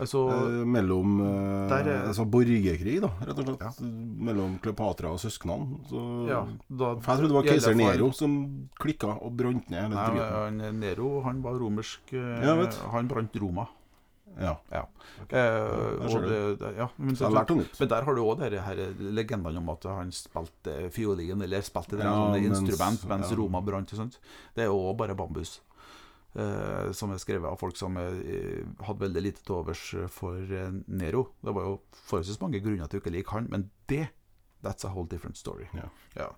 Altså, Eh, mellom eh, er- Altså borgerkrig, da, rett og slett. Mellom Kleopatra og søsknene. Så ja, da, For jeg trodde det var keiser Nero som klikka og brant ned hele driten. han, Nero han var romersk eh, Ja. Han brant Roma. Ja. Ja. Okay. Eh, og det, ja, men, Så men der har du òg legendene om at han spilte fiolin, eller spilte det Ja, et instrument mens ja. Roma brant. Det er jo bare bambus. Eh, som er skrevet av folk som eh, hadde veldig lite til overs for eh, Nero. Det var jo forholdsvis mange grunner til å ikke like han, men det That's a whole different story. Ja.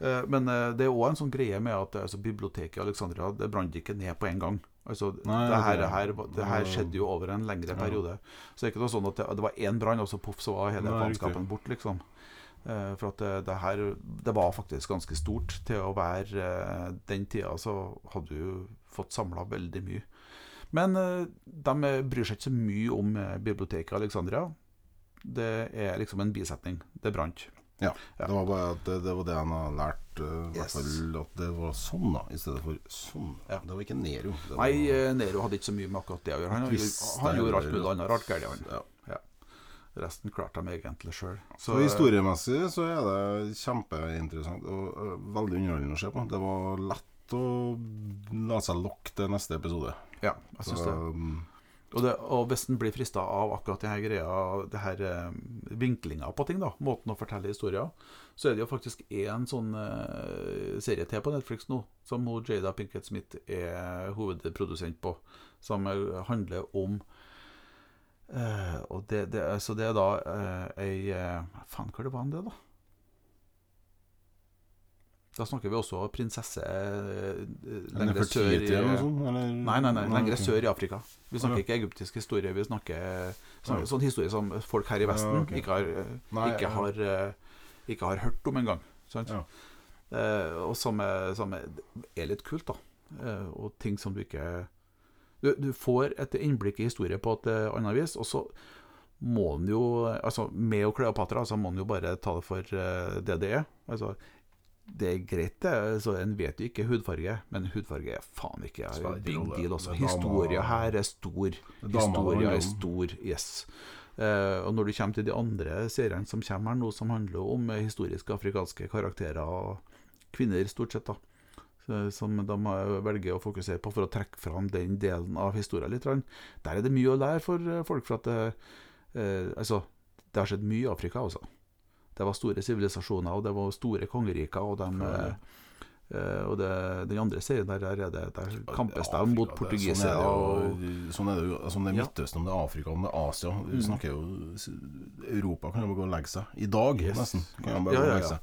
Eh, men eh, det er òg en sånn greie med at eh, altså, biblioteket i Alexandria Det brant ikke ned på en gang. Altså, Nei, det, her, det- her, det her skjedde jo over en lengre periode. Så det er ikke noe sånn at det, det var én brann, og så poff, så var hele faenskapen bort, liksom. Eh, for at det, her Det var faktisk ganske stort til å være eh, Den tida så hadde du fått samla veldig mye. Men eh, de bryr seg ikke så mye om eh, biblioteket i Alexandria. Det er liksom en bisetning. Det brant. Ja. Ja. Det var bare at det, det var det han har lært. Uh, Yes. At det var sånn, da, i stedet for sånn. Ja. Det var ikke Nero. Var, Nei, eh, Nero hadde ikke så mye med akkurat det å gjøre. Han, han, han gjorde alt mulig annet rart galt. Ja. Resten klarte de egentlig sjøl. Så historiemessig så er det kjempeinteressant og uh, veldig underholdende å se på. Det var lett å la seg lokke til neste episode. Ja, jeg Så, syns det. um, Og, det, og hvis en blir frista av akkurat denne greia, det eh, vinklinga på ting, da, måten å fortelle historier, så er det jo faktisk én sånn uh, serie til på Netflix nå, som hun Jada Pinkett Smith er hovedprodusent på, som eh, handler om uh, Og det, det, så det er da uh, ei uh, Faen, hva var det, da? Da snakker vi også prinsesse lengre sør i sånt? Nei, nei, nei, lengre sør i Afrika. Vi snakker ikke egyptisk historie, vi snakker sånn, sånn historie som folk her i Vesten ikke, har, eh, ikke, har, eh, ikke har hørt om engang. Sant? Ja. Eh, og som, er, som er, litt kult, da. Eh, og ting som du ikke Du, du får et innblikk i historie på et eh, annet vis, og så må en jo Altså, med og Kleopatra, så må en jo bare ta det for eh, det det er. Altså, det er greit, det. Så En vet jo ikke hudfarge, men hudfarge er faen ikke er en big deal. Også. Dama- Historia her er stor. Historia er stor, yes. Uh, og når du kommer til de andre seriene som kommer her nå, som handler om eh, historiske afrikanske karakterer og kvinner, stort sett, da, som de eh, velger å fokusere på for å trekke fram den delen av historien litt, der er det mye å lære for eh, folk. For at det, uh, altså, det har skjedd mye i Afrika, altså. Det var store sivilisasjoner, og det var store kongeriker, og de Ja. eh, og det, den andre serien der, der, er det, der kampes de mot portugisere. Sånn er det jo. Sånn er det. Altså, Midtøsten, om det er Afrika, om det er Asia. Vi Mm. snakker jo Europa kan jo bare gå og legge seg. I dag, Yes. nesten. Kan jo bare Ja, gå og ja, legge ja. seg.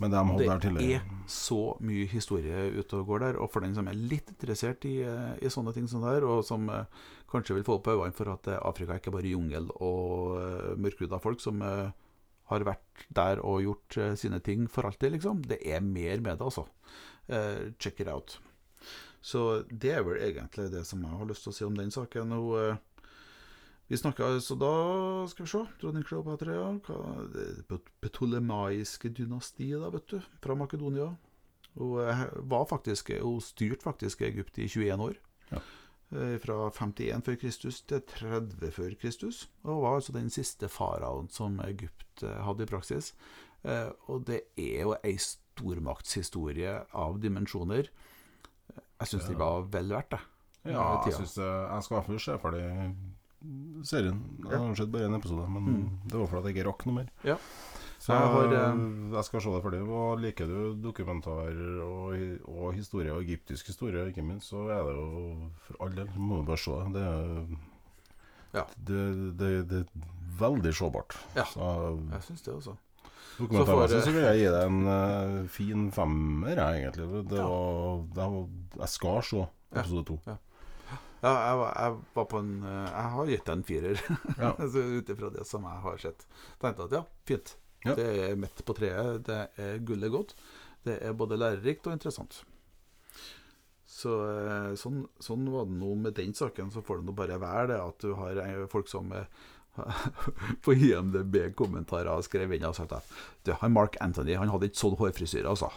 Men de det der Det er så mye historie ute og går der, og for den som er litt interessert i, eh, i sånne ting som det her, og som eh, kanskje vil få opp øynene for at eh, Afrika er ikke bare jungel og mørkhuda folk som eh, har vært der og gjort uh, sine ting for alltid, liksom. Det er mer med det, altså. Uh, check it out. Så det er vel egentlig det som jeg har lyst til å si om den saken. Og, eh, vi snakka så da Skal vi se. Dronning Kleopatra, ja. Ptolemaiske dynasti, da, vet du. Fra Makedonia. Hun var faktisk Hun styrte faktisk Egypt i 21 år. Ja. Eh, Fra 51 før Kristus til 30 før Kristus. Og var altså den siste faraoen som Egypt eh, hadde i praksis. Eh, Og det er jo ei stormaktshistorie av dimensjoner. Jeg syns Ja. det var vel verdt det. Ja, jeg synes det, jeg skal i hvert fall se ferdig serien. Jeg har sett bare en episode, men Mm. det var fordi jeg ikke rakk noe mer. Ja. Så Jeg har, jeg, jeg skal se det ferdig. Og liker du dokumentarer og, og historie, og egyptisk historie ikke minst, så er det jo for all del Må du bare se det. Er, Ja. det, det, det er veldig sjåbart. Ja. Så Jeg syns det, også. dokumentarmessig Så så vil jeg gi deg en uh, fin femmer, jeg, egentlig. Det Ja. var, det var, jeg skal se episode to. Ja, jeg, var- jeg var på en eh, Jeg har gitt deg en firer, Ja. ut ifra det som jeg har sett. Tenkte at ja, fint. Ja. Det er midt på treet. Det er gullet godt. Det er både lærerikt og interessant. Så eh, sånn, sånn var det nå med den saken. Så får det nå bare være det at du har eh, folk som eh, på IMDb-kommentarer skrev inn og sagt at du, har Mark Anthony han hadde ikke sånn hårfrisyre, altså.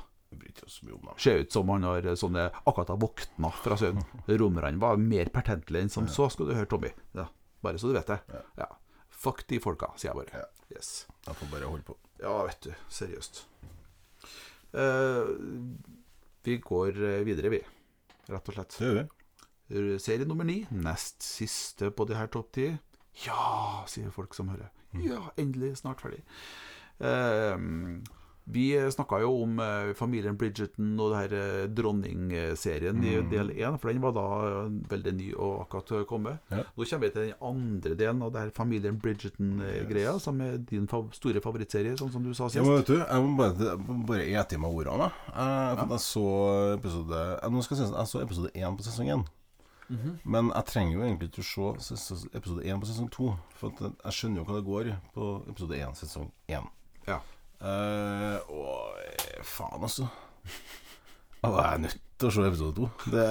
Ser ut som han har sånne akkurat har våkna fra søvn. Romerne var mer pertentlige enn som så, skal du høre, Tommy. Ja, bare så du vet det. Ja. Fuck de folka, sier jeg bare. Ja. Yes. Jeg får bare holde på. Ja, vet du. Seriøst. Uh, vi går eh, videre, vi. Rett og slett. Det gjør vi. Serie nummer ni. Nest siste på de her topp ti. Ja, sier folk som hører. Ja, endelig. Snart ferdig. Eh, vi snakka jo om eh, familien Bridgerton og det her dronningserien mm. i Mm. del én, for den var da eh, veldig ny og akkurat kommet. Ja. Nå kommer vi til den andre delen av det her familien Bridgerton-greia, Yes. som er din fav store favorittserie, sånn som du sa Ja, men vet du, jeg må bare, bare ete i meg ordene. jeg. For jeg så episode jeg, nå skal jeg, jeg så episode én på sesong én. Mhm. Men jeg trenger jo egentlig ikke å se episode én på sesong to. For at jeg skjønner jo hva det går på episode én sesong én. Ja. Eh, og faen, altså. Jeg er nødt til å se episode to. Det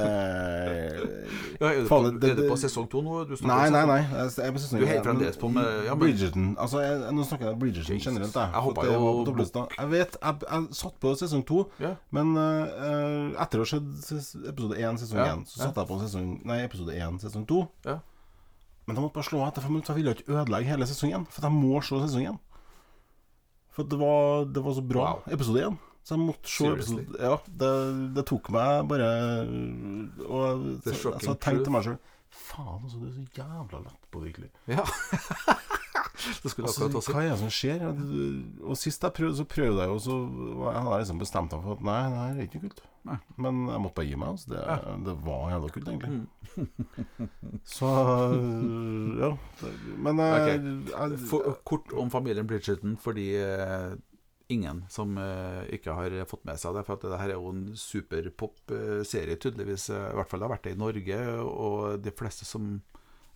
Ja, er, du på, det- er du det- på sesong to nå? Du Nei, nei, nei. Jeg jeg er på sesong Du er helt fremdeles på med- ja, men- Bridgerton. Altså, jeg, nå snakker jeg om Bridgerton Jesus. generelt. Jeg, Jeg hoppa, var. Jeg vet, jeg, jeg satt på sesong to, yeah. men uh, etter å ha sett episode én sesong én, yeah. så ja. satte jeg på sesong, nei, episode én sesong to. Yeah. Men jeg måtte bare slå etter fem minutter. Jeg ville ikke ødelegge hele sesongen. for jeg må se sesong én. For det var, det var så bra, Wow. episode én. Så jeg måtte se episode Ja, det, det tok meg bare Og så, altså, jeg tenkte til meg sjøl Faen, altså, du er så jævla lettpåvirkelig. Ja. det skulle Altså, akkurat også hva er det som skjer? Og sist jeg prøvde, så prøvde jeg jo, så hadde jeg liksom bestemt meg for at nei, det her er ikke noe kult. Nei. Men jeg måtte bare gi meg. Altså. Det, det var jævla kult, egentlig. Mm. Så ja. Men okay. Ok. jeg, For, kort om familien Bridgerton, fordi eh, ingen som ikke har fått med seg det. For at det her er jo en superpop-serie, tydeligvis. I hvert fall det har vært det i Norge. Og de fleste som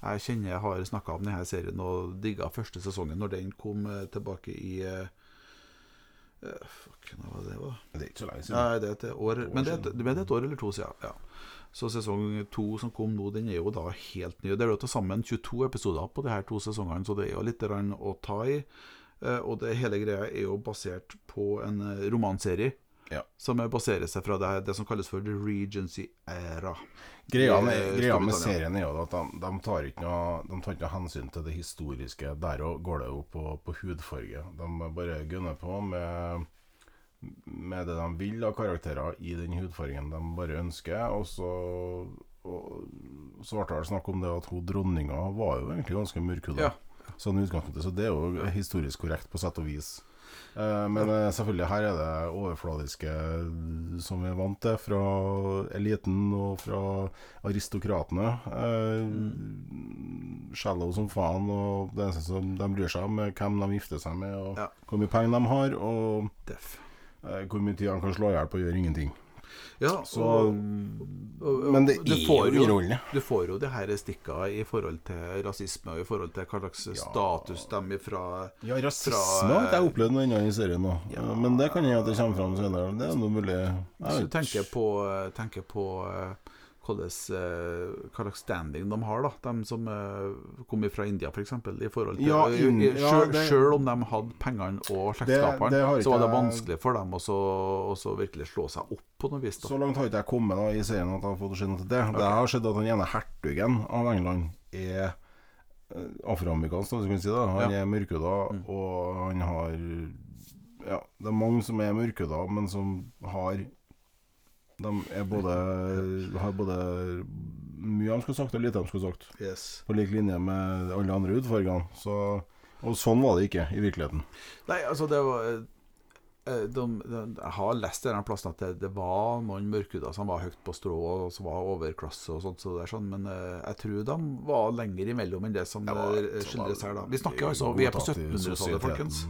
jeg kjenner, jeg har snakka om denne serien og digga første sesongen når den kom eh, tilbake i eh, Fuck, hva var det, da? Det er ikke så lenge siden. Nei, det er et år, men det er et, det er et år eller to siden. Ja. Så sesong to som kom nå, den er jo da helt ny. Det er jo til sammen 22 episoder på de her to sesongene, så det er jo litt å ta i. Og det hele greia er jo basert på en romanserie. Ja. Som er- baserer seg fra det, det som kalles for The regency era. Greia med, i greia med serien er jo at de, de, tar ikke noe, de tar ikke noe hensyn til det historiske. Der òg går det jo på, på hudfarge. De bare gunner på med, med det de vil av karakterer i den hudfargen de bare ønsker. Og så, og, så ble det snakk om det at hun dronninga var jo egentlig ganske mørkhuda. Ja. Sånn utgangspunktet, så det er jo historisk korrekt på sett og vis. Eh, Men eh, selvfølgelig her er det overfladiske som vi er vant til fra eliten og fra aristokratene. Eh, Shallow som faen, og det eneste som de bryr seg om, er hvem de gifter seg med, og Ja. hvor mye penger de har, og Def. eh, hvor mye tid de kan slå i hjel på å gjøre ingenting. Ja, Så og, og- Men det du er jo underholdende. Du får jo det her stikka i forhold til rasisme, og i forhold til hva slags Ja. status de ifra Ja, rasisme Fra- har ikke jeg opplevd noe annet i serien nå. Ja. Men det kan hende at det kommer fram senere. Det er noe mulig. Hvis du tenker på, tenker på eh, eh, hva slags standing de har, da. De som eh, kommer fra India, f.eks. I forhold til Ja, ja, det- sjøl om de hadde pengene og slektskapene, så var det vanskelig for dem å så- å så virkelig slå seg opp på noe vis. Da. Så langt har ikke jeg kommet da, i serien at jeg har fått noe til det. Det har skjedd at den ene hertugen av England er eh, afroamerikansk, hvis du kan si det. Han Ja. er mørkhuda, Mm. og han har Ja, det er mange som er mørkhuda, men som har De både har både mye de skulle sagt, og lite de skulle sagt. Yes. På lik linje med alle andre utfordringene Så Og sånn var det ikke i virkeligheten. Nei, altså, det var eh, de, de, Jeg har lest denne plassen at det, det var noen mørkhuda som var høyt på strå, og som var overklasse og sånt, så det sånn, men eh, jeg tror de var lenger imellom enn det som Det eh, skildres her, da. Vi snakker altså Vi er på 1700-tallet, folkens.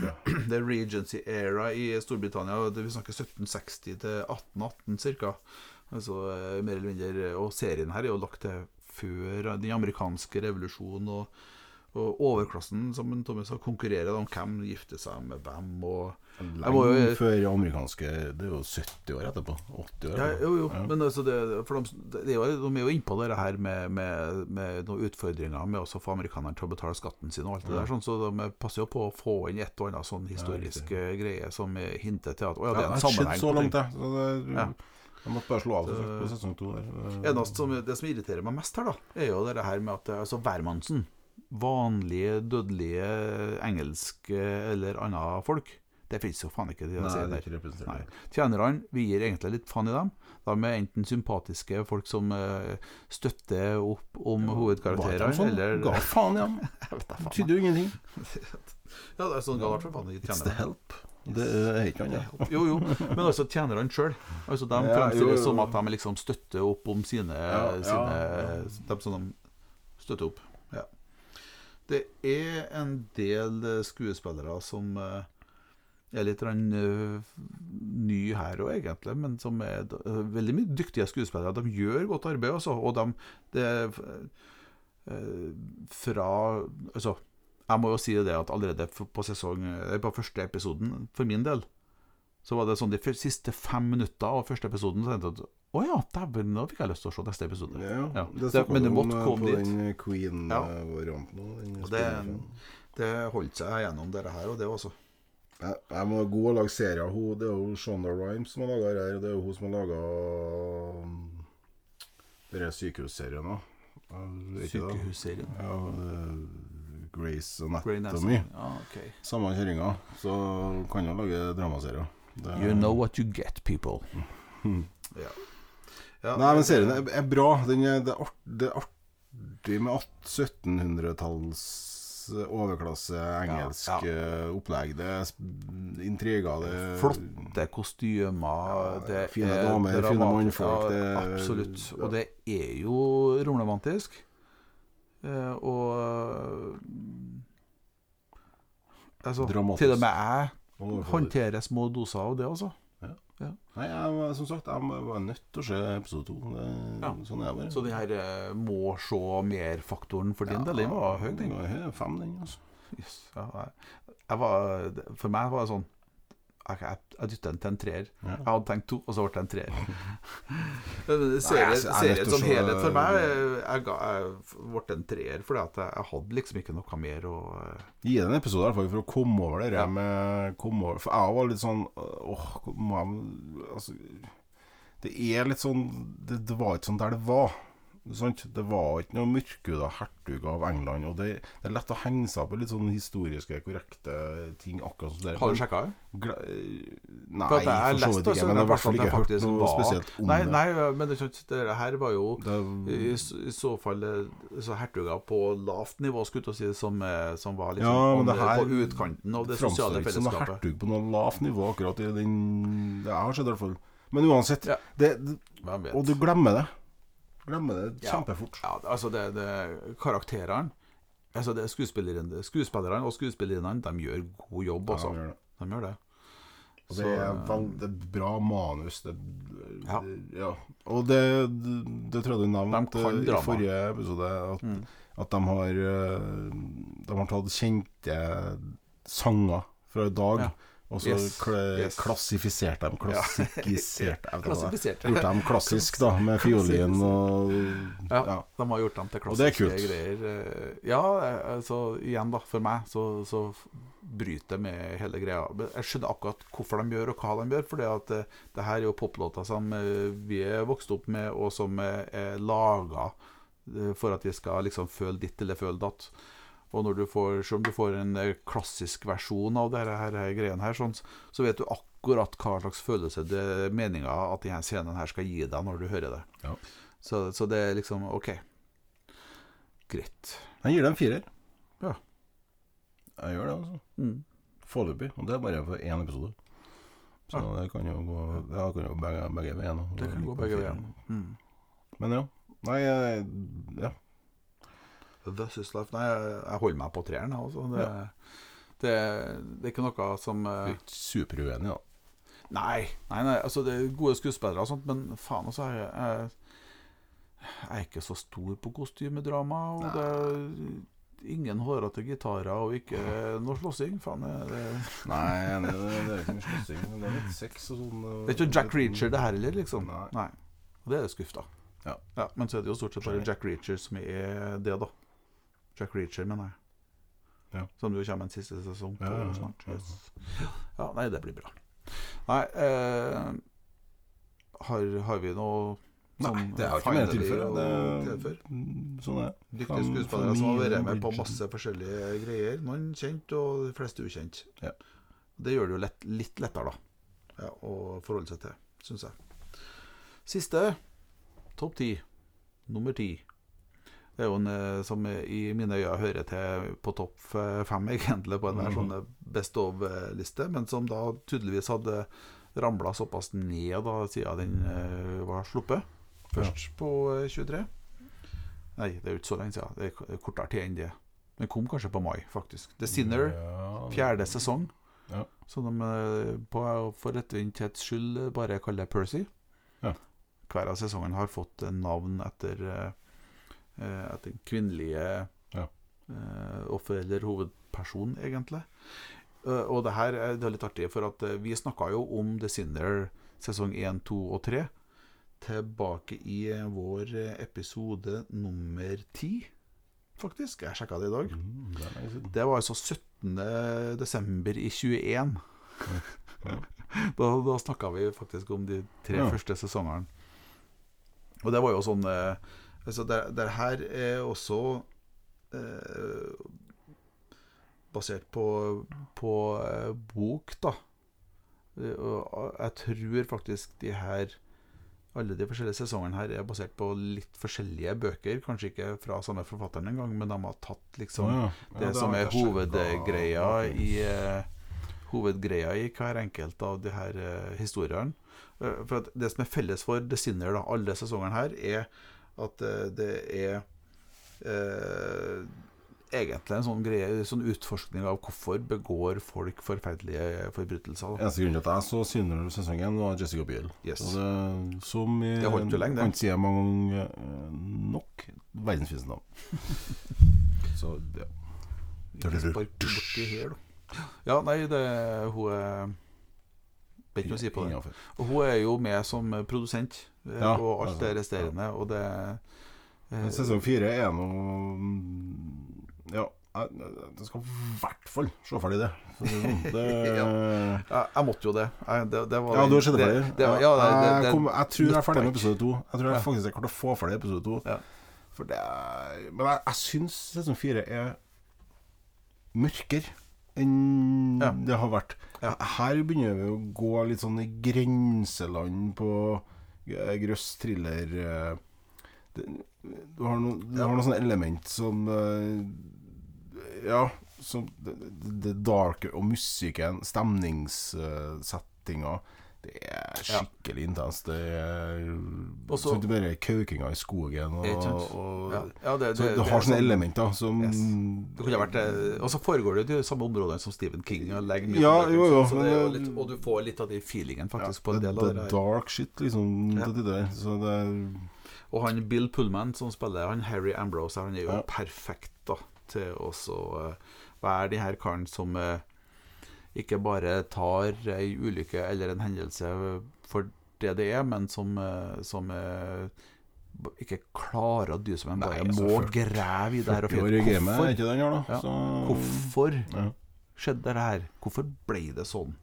Folkens. The Regency Era i Storbritannia. det Vi snakker 1760 til 1818 ca. Altså, eh, mer eller mindre, og serien her er jo lagt til før den amerikanske revolusjonen. Og, og overklassen som Thomas sa, konkurrerer om hvem gifter seg med hvem. Og, Lenge før amerikanske Det er jo 70 år etterpå. 80 år ja, jo, jo, Ja. men altså det, for de, de, er jo, de er jo innpå det her med, med, med noen utfordringer med å få amerikanerne til å betale skatten sin og alt det Ja. der. Sånn, så de passer jo på å få inn et og annet sånn historisk riktig. eh, greie som hinter til at å ja, det er en sammenheng. så langt, det. Så det, Ja. Jeg måtte bare slå av det på sesong to der. Eneste som, det som irriterer meg mest her, da, er jo det her med at eh, altså, hvermannsen, vanlige, dødelige engelske eller andre folk, det fins jo faen ikke de Nei, det er ikke. Nei. Tjenerne, vi gir egentlig litt faen i dem. De er enten sympatiske folk som uh, støtter opp om ja, hovedkarakterene, sånn? eller Ga faen i dem. Betydde jo ingenting. Ja, det er sånn galt for faen i tjenerne. Det er ikke annet. Jo, jo, men altså tjenerne sjøl. Altså, de Ja, fremstilles jo. som at de liksom støtter opp om sine, Ja, ja, sine ja. Dem som de støtter opp. Ja. Det er en del eh, skuespillere som eh, er litt eh, ny her òg, egentlig, men som er eh, veldig mye dyktige skuespillere. De gjør godt arbeid, altså. Og de det, eh, Fra Altså, jeg må jo si det at allerede på sesong På første episoden, for min del, så var det sånn de siste fem minutter av første episoden Så tenkte jeg at å ja, dæven, nå fikk jeg lyst til å se neste episode. Ja, Ja. det men vi om, på dit. den Ja. Queen-varianten òg. det- Det holdt seg gjennom dette her, og det også. Jeg, jeg må gå og lage serier. Hun, det er jo Shonda Rhimes som har laga her. og Det er jo hun som har laga denne sykehusserien òg. Sykehusserien. Ja, eh, Grace Anatomy. Ja, ok. Samme kjerringa. Så kan jo lage dramaserier. Det- You know what you get, people. Ja. Ja, Nei, men serien er, bra. Den er, det, er art, det er artig med 1700-talls overklasse engelsk Ja, ja. opplegg. Det er intriger, det er Flotte kostymer. Ja, det fine er damer, fine dramatisk. mannfolk, Ja, det absolutt. Og det er jo romromantisk. Eh, og altså, Dramatisk. Til og med jeg håndterer små doser av det, altså. Nei, jeg, som sagt, jeg var nødt til å se episode to. Ja. Sånn er det bare. Så det her eh, må se mer-faktoren for din del, den var høy, den. Den var høy, Fem, den, altså. Yes, ja, jeg, jeg var, for meg var det sånn Jeg, jeg, dytta den til en treer. Jeg hadde tenkt to, og så ble det en treer. Serien, jeg- jeg er nødt serien til å som helhet for meg Jeg, jeg, ble en treer fordi at jeg, jeg hadde liksom ikke noe mer å Gi det en episode fall for å komme over det Ja. med komme over, For jeg var litt sånn Åh, jeg Altså Det er litt sånn Det, det var ikke sånn der det var. Sant? Det var ikke noe mørkhuda hertug av England. Og det, det er lett å henge seg opp i litt sånn historiske, korrekte ting. Akkurat som det Har du sjekka det? Nei, For for så vidt ikke. Men jeg har i hvert fall ikke hørt noe var- spesielt om Nei, det. nei, men det, er det her var jo det i, I så fall eh, så hertuger på lavt nivå, skulle jeg si, som, eh, som var liksom Ja, men det her på utkanten av det framstår ikke som hertug på noe lavt nivå, akkurat i den Det har sett, i hvert fall. Men uansett, Ja. det, det, og du glemmer det. Glemmer det kjempefort. Ja, altså det, det Karakterene Altså det er skuespillerne, skuespillerne og skuespillerinnene De gjør god jobb, Ja, altså. de gjør det. De gjør det. Og det Så, er bra manus. Det, Ja. ja. Og det, det, det tror jeg du nevnte i forrige episode, at, Mm. at de har eh, De har tatt kjente sanger fra i dag, Ja. Og så Yes, kl yes. klassifiserte dem. Klassifisert jeg vet ikke hva det er. Klassifisert. Gjort dem klassisk, da, med fiolin og Ja, ja. de har gjort dem til klassiske greier. Eh, Ja, så altså igjen, da, for meg så, så bryter det med hele greia. Jeg skjønner akkurat hvorfor de gjør, og hva de gjør. For det, eh, det her er jo poplåter som eh, vi er vokst opp med, og som eh, er laga for at vi skal liksom føle ditt eller føle datt. Og når du får, selv om du får en eh, klassisk versjon av dette her, her, her sånn, så vet du akkurat hva slags følelse det er meninga at denne scenen her skal gi deg når du hører det. Ja. Så, så det er liksom OK. Greit. Jeg gir deg en firer. Ja. Jeg gjør det, altså. Mm. Foreløpig. Og det er bare for én episode. Så det kan jo gå Det kan jo begge, begge veiene. Det kan gå begge veiene. Mm. Men ja. Nei, ja. This is life. Nei, jeg, holder meg på treeren. jeg, også. Det, det, det er ikke noe som ikke superuenig, da. Nei, nei, nei altså det er gode skuespillere og sånt, men faen altså jeg, jeg, jeg er ikke så stor på kostymedrama. Og det er ingen hårete gitarer og ikke noe slåssing. Faen, det, det, Nei, det, det er ikke mye slåssing. Det er litt sex og sånn. det er ikke Jack Reacher det her heller, liksom. Nei. Nei. Og det er skuff, da. Ja. Men så er det jo stort sett bare Jack Reacher som er det, da. Jack Reacher, mener jeg. Ja. Som du kommer en siste sesong på Ja, snart. Yes. Ja, nei, det blir bra. Nei eh, har, har vi noe Nei, sånn det har ikke mer å tilføre? mm, sånn er det. Dyktige skuespillere som har vært med på masse forskjellige greier. Noen kjent, og de fleste ukjent. Ja. Det gjør det jo lett, litt lettere, da, ja, å forholde seg til, syns jeg. Siste topp ti. Nummer ti. Det er jo en eh, som i mine øyne hører til på topp fem, egentlig, på en der Mhm. sånn eh, best of-liste, men som da tydeligvis hadde ramla såpass ned da siden den eh, var sluppet. Først på eh, 23. Nei, det er jo ikke så lenge siden. Det er kortere tid enn det. Den kom kanskje på mai, faktisk. The Sinner, fjerde sesong. Ja. Så de på, for ettervinnthets skyld bare kaller Percy. Ja. Hver av sesongene har fått navn etter eh, Etter den kvinnelige Ja. eh, offer eller hovedperson, egentlig. Eh, og det her er, det er litt artig, for at vi snakka jo om The Sinner sesong 1, 2 og 3 tilbake i vår episode nummer 10, faktisk. Jeg sjekka det i dag. Mm, det. Det var altså 17. desember i 21. da da snakka vi faktisk om de tre Ja. første sesongene. Og det var jo sånn eh, altså det, det her er også eh, basert på, på eh, bok, da. Eh, Og jeg tror faktisk de her alle de forskjellige sesongene her er basert på litt forskjellige bøker. Kanskje ikke fra samme forfatteren engang, men de har tatt liksom ja. Ja, det det som er hovedgreia i eh, Hovedgreia i hver enkelt av de her eh, historiene. Eh, for at det som er felles for The Sinner, da, alle sesongene her, er at eh, det er eh, egentlig en sånn greie Sånn utforskning av hvorfor begår folk forferdelige forbrytelser. Da. Eneste grunnen til at jeg så Sinner sesongen, var Jessica Biel. Yes. Det, som i Det holdt jo lenge, det. Ikke si mange ganger eh, nok. Verdens navn. så ja. Ikke spark borti her, da. Ja, nei, det hun er Vet ikke å si på det. Innenfor. Og hun er jo med som produsent eh, Ja, på alt det altså, resterende, og det eh, Sesong fire er nå Ja, jeg, jeg skal i hvert fall se ferdig det. Det sånn. Ja, jeg måtte jo det. Jeg, det, det var, Ja, du har sett det det, ferdig? det, ja, det, det, jeg, kom, jeg tror jeg er ferdig med episode to. Jeg tror jeg Ja. faktisk jeg klarte å få ferdig episode to. Ja. For det Men jeg, jeg syns sesong fire er mørkere enn Ja. det har vært. Ja. Her begynner vi å gå litt sånn i grenseland på eh, grøss thriller eh, Du har noen du har noen sånne element som eh, Ja, som det, det darke og musikken, stemningssettinga Det er Ja. skikkelig intenst. Det er Også- sånn bare kaukinga i skogen og, og ja, ja, det, Så det, du det har sånne sånn- elementer som Yes. Det eh, Og så foregår det i de samme områdene som Stephen King. Og, mye Ja, jo, det er jo men- litt, og du får litt av de feelingen faktisk ja, på en det, del av det det er dark shit, liksom. Ja. til tider. Så det er Og han Bill Pullman som spiller han Harry Ambrose, han er jo Ja. perfekt da til å eh, være de her karen som eh, ikke bare tar ei ulykke eller en hendelse for det det er, men som, eh, som eh, ikke klarer å dy seg, men bare altså, må 40 grave i det her og finne ut er hvorfor? Ja. Så, hvorfor ja. skjedde det her? Hvorfor ble det sånn?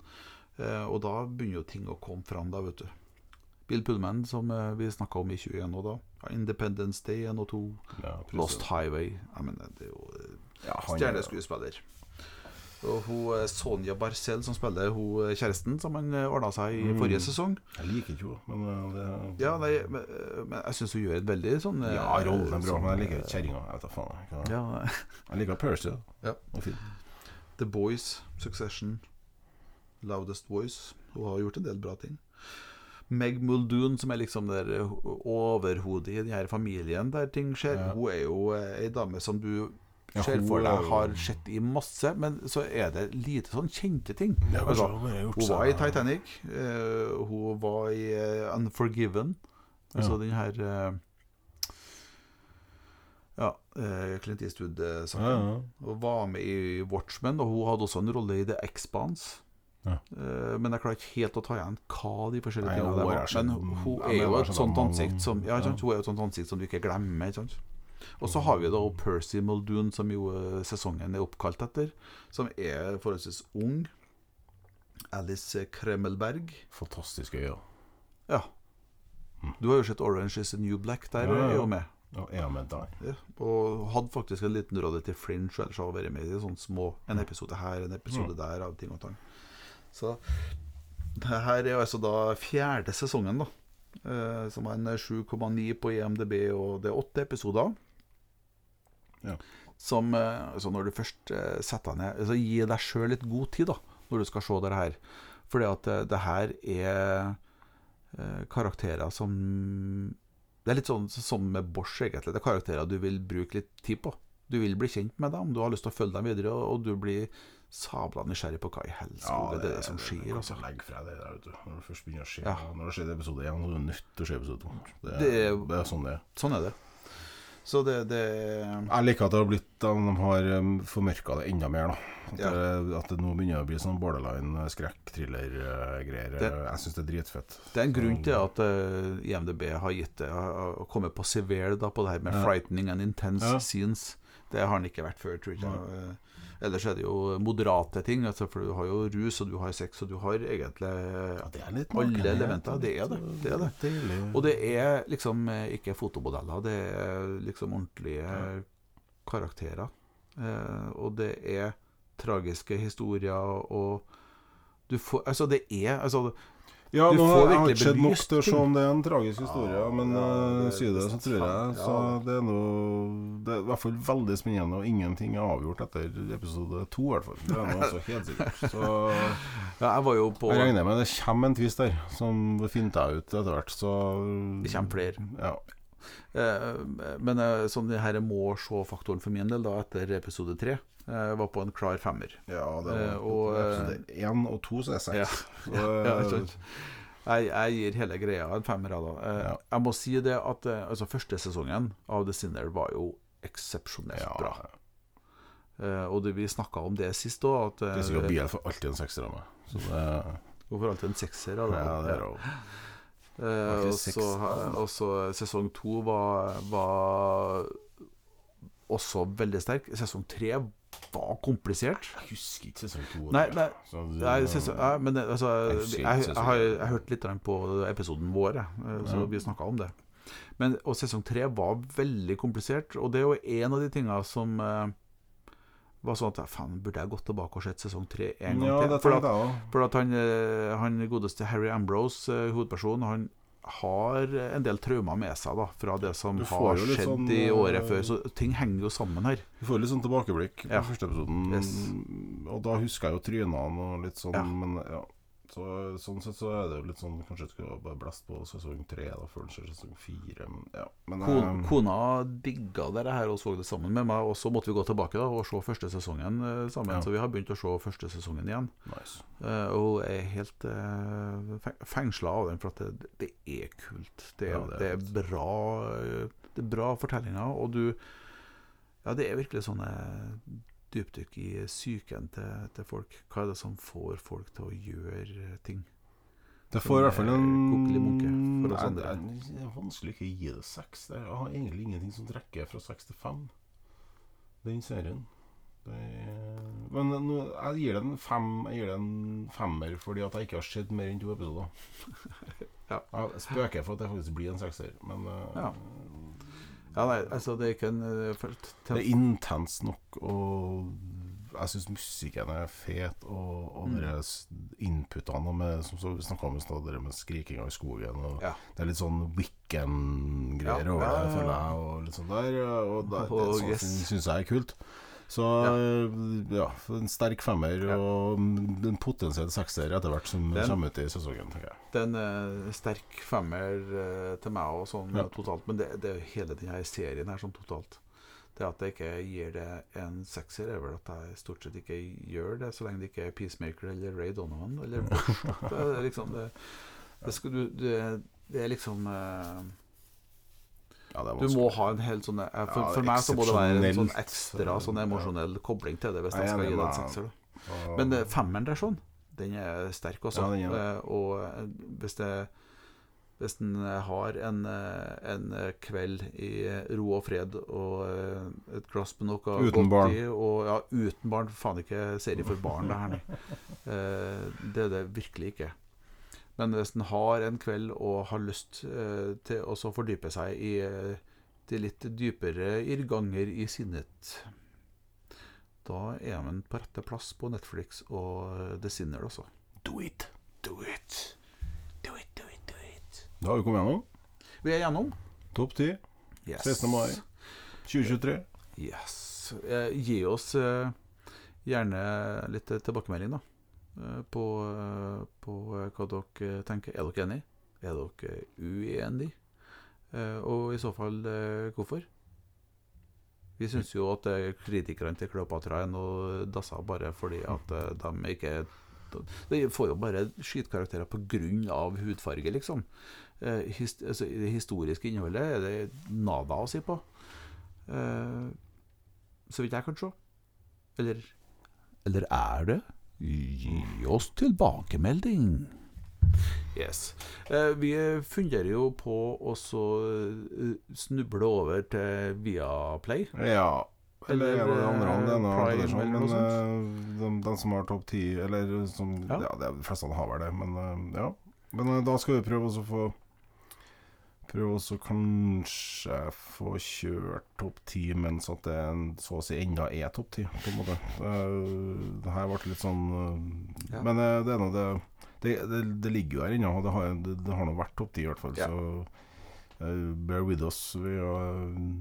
Eh, og da begynner jo ting å komme fram, da, vet du. Bill Pullman, som vi snakka om i 21 nå, da. Independence Day 1 og 2. Ja, Lost Highway. Jeg mener, det er jo Ja, er- stjerneskuespiller. Og hun eh, Sonja Barcel som spiller hun eh, kjæresten som han ordna seg i Mm. forrige sesong. Jeg liker ikke henne, men det Ja, nei, men, eh, men jeg syns hun gjør et veldig sånn eh, Ja, rollen er bra, sånn, men jeg liker eh, kjerringa. Jeg vet da faen. Jeg, Ja, jeg liker Percy. Ja. The Boys, Succession, Loudest Voice. Hun har gjort en del bra ting. Meg Muldoon, som er liksom der eh, overhodet i denne familien der ting skjer, Ja. hun er jo eh, ei dame som du ser hun for deg har sett i masse, men så er det lite sånn kjente ting. Altså, hun gjort Hun var i Titanic. uh, hun var i uh, Unforgiven. Altså Ja. den her uh, Ja, eh, Clint Eastwood-saken. Ja, ja. Og var med i Watchmen, og hun hadde også en rolle i The Expanse. Ja. Eh, men jeg klarer ikke helt å ta igjen hva de forskjellige tingene der var. Men hun, hun er jo et sånt ansikt som Ja. Hun er jo et sånt ansikt som du ikke glemmer. Ikke sant? Og så har vi da Percy Muldoon, som jo eh, sesongen er oppkalt etter. Som er forholdsvis ung. Alice Kremmelberg. Fantastisk øye. Ja. Du har jo sett Orange is the New Black. Der Ja, ja. er jo med. Er med der. Ja, og hadde faktisk en liten rolle til Fringe, ellers har hun vært med i sånne små En episode her, en episode der, av ting og tang. Så det her er jo altså da fjerde sesongen, da. Eh, som har en 7,9 på IMDb, og det er åtte episoder. Ja. Som eh, altså Når du først eh, setter deg ned altså Gi deg sjøl litt god tid, da, når du skal se det her. Fordi at eh, det her er karakterer som Det er litt sånn som med Bosch, egentlig. Det er karakterer du vil bruke litt tid på. Du vil bli kjent med dem, du har lyst til å følge dem videre, og du blir sabla nysgjerrig på hva i helsike det er det som skjer. Du Altså. legge fra deg det der, vet du. Når det først begynner å se Ja. Når det skjer episode 1, så er du nødt til å se episode 2. Det, Det det er sånn det er. Sånn er det. Så det, det Jeg liker at det har blitt de har um, formørka det enda mer. At, Ja. det, at det nå begynner å bli sånn borderline skrekk-thriller-greier. Jeg syns det er dritfett. Det er en grunn til at uh, IMDb har gitt det å komme på severe da, på det her med Ja. 'frightening and intense Ja. scenes'. Det har han ikke vært før, tror jeg. Eh, Ellers er det jo moderate ting. Altså, for du har jo rus, og du har sex, og du har egentlig Ja, Alle elementer, det er det, det er det. Og det er liksom eh, ikke fotomodeller, det er liksom ordentlige karakterer. Eh, og det er tragiske historier, og du får Altså, det er altså, Ja, Du nå har jeg ikke skjedd nok til å se om det er en tragisk historie, Ja, men ja, uh, det- si det, så tror jeg. ja. Så det er noe Det er i hvert fall veldig spennende, og ingenting er avgjort etter episode to, i hvert fall. Det er noe altså helt sikkert. Så Ja, jeg var jo på jeg regner med det kommer en twist der, som finter jeg ut etter hvert, så Det kommer flere. Ja. Eh, Men eh, sånn det her må se-faktoren for min del, da, etter episode tre, eh, var på en klar femmer. ja, det Eh, var og, episode én og to, så er Ja. seks. Ja, eh, sant? Jeg, jeg gir hele greia en femmer. Da. Eh, Ja. Jeg må si det at eh, altså, første sesongen av The Sinner var jo eksepsjonelt ja, bra. Eh, og det, vi snakka om det sist òg, Det er sikkert Biel for alltid en sekser av meg. Hvorfor alltid en sekser? da? ja, det er jo Eh, Alltid og seks, så da. og så sesong to var, var også veldig sterk. Sesong tre var komplisert. Jeg husker ikke sesong to. Nei, nei, Så nei sesong, ja, men det- altså, Jeg jeg, jeg, har jeg, har hørt litt på episoden vår, eh, så vi snakka om det. Men, og sesong tre var veldig komplisert, og det er jo en av de tinga som eh, var sånn at faen, burde jeg gått tilbake og sett sesong tre en gang Ja, til? For at, for at han, eh, han godeste Harry Ambrose, hovedpersonen, han har en del traumer med seg da fra det som har skjedd sånn, i året eh, før. Så ting henger jo sammen her. Du får litt sånn tilbakeblikk på Ja. første episoden. Yes. Og da husker jeg jo trynene og litt sånn, Ja. men ja. Så, sånn sett så er det jo litt sånn Kanskje du skulle bare blast på sesong tre da, før det skjer sesong fire. Men ja. Men, Kon, eh, kona digga det her og så det sammen med meg, og så måtte vi gå tilbake da og se første sesongen eh, sammen. Ja. Så vi har begynt å se første sesongen igjen. nice. Eh, og er helt uh, fengsla av den, for at det, det er kult. Det, er- Ja, det er det er bra eh, Det er bra fortellinger, og du Ja, det er virkelig sånne dypdykk i psyken til, til folk. Hva er det som får folk til å gjøre ting? Det får i hvert fall en. Det er vanskelig ikke å gi det seks. Det- Jeg har egentlig ingenting som trekker fra seks til fem. Den serien. Er, men jeg gir det en fem Jeg gir det en femmer fordi at jeg ikke har sett mer enn to episoder. Ja. Jeg spøker for at det faktisk blir en sekser, men eh, Ja. Ja, nei, altså, det er ikke en eh, det er intenst nok, og jeg syns musikken er fet, og, og Mm. inputene med, som så vi snakka om i stad, det med skrikinga i skogen. Og Ja. Det er litt sånn Wicken-greier Ja, over det, føler jeg. Og litt sånn der Og det, det, Oh, sånne yes. syns jeg er kult. Så ja, en sterk femmer og en potensiell sekser etter hvert som Den- kommer ut i sesongen, tenker jeg. Det er en eh, sterk femmer eh, til meg òg, sånn totalt. Men det, det er jo hele denne serien her, sånn totalt. Det at jeg ikke gir det en sekser, er vel at jeg stort sett ikke gjør det, så lenge det ikke er Peacemaker eller Ray Donovan eller Bush. Det er liksom det, det, skal du, det, det er liksom eh, Ja, Du må ha en helt sånn eh, For, Ja, for meg så må det være en sånn ekstra sånn emosjonell kobling til det, hvis Jeg skal gi det en sekser. men eh, femmeren der sånn, den er sterk også. Eh, og hvis det hvis en har en, en kveld i ro og fred og et glass med noe Uten barn. i og, Ja, uten barn. Faen ikke serie for barn, det her. det er det virkelig ikke. Men nesten har en kveld og har lyst eh, til å fordype seg i eh, de litt dypere irrganger i sinnet, da er man på rette plass på Netflix og det The Sinner, altså. Do it! Do it. Do it, do it, do it. Da har vi kommet gjennom. Vi er gjennom. Topp ti. Yes. 16. mai 2023. Yes. Eh, gi oss eh, gjerne litt eh, tilbakemelding, da. Eh, På, eh, på eh, hva dere tenker. Er dere enige? Er dere uenige? Og i så fall hvorfor? Vi syns jo at kritikerne til Kleopatra er noe dassa bare fordi at de ikke De får jo bare skytkarakterer pga. hudfarge, liksom. Hist altså, det historiske innholdet er det nada å si på. Så vidt jeg kan se. Eller Eller er det? Gi oss tilbakemelding. Yes. Eh, vi funderer jo på å så eh, snuble over til Viaplay. Ja. Eller eller de andre. Det er noe Prime sånn, men eh, de, de som har topp ti, eller som Ja. Ja, det de fleste har vel det, men eh, ja. Men eh, da skal vi prøve å få Prøve også kanskje få kjørt topp ti mens at det så å si enda er topp ti, på en måte. Eh, det her ble litt sånn eh, Ja. Men eh, det nå det det, det, det ligger jo her ennå, og det har, det, nå vært topp ti i hvert fall. Ja. Så bear with us. Vi har,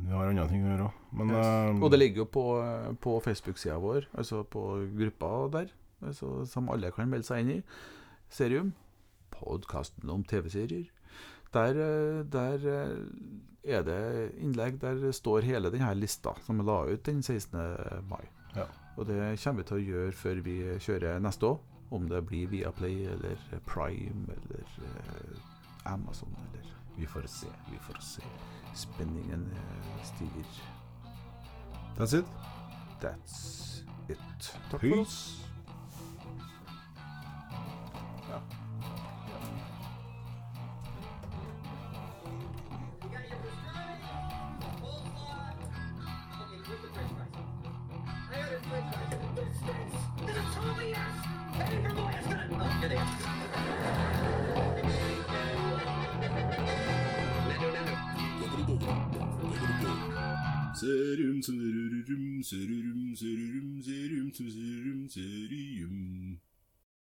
vi har andre ting å gjøre òg. Yes. eh, Og det ligger jo på, på Facebook-sida vår, altså på gruppa der, altså, som alle kan melde seg inn i. Serium. Podkasten om TV-serier. Der, eh, der eh, er det innlegg der står hele denne lista som vi la ut den 16. mai. Ja. Og det kommer vi til å gjøre før vi kjører neste år. Om det blir Viaplay eller Prime eller eh, Amazon eller vi får se. Vi får se. Spenningen stiger. That's it. That's it. Takk for oss. Peace. Serum, serum, serum, serum, serum, serum, serum, serum.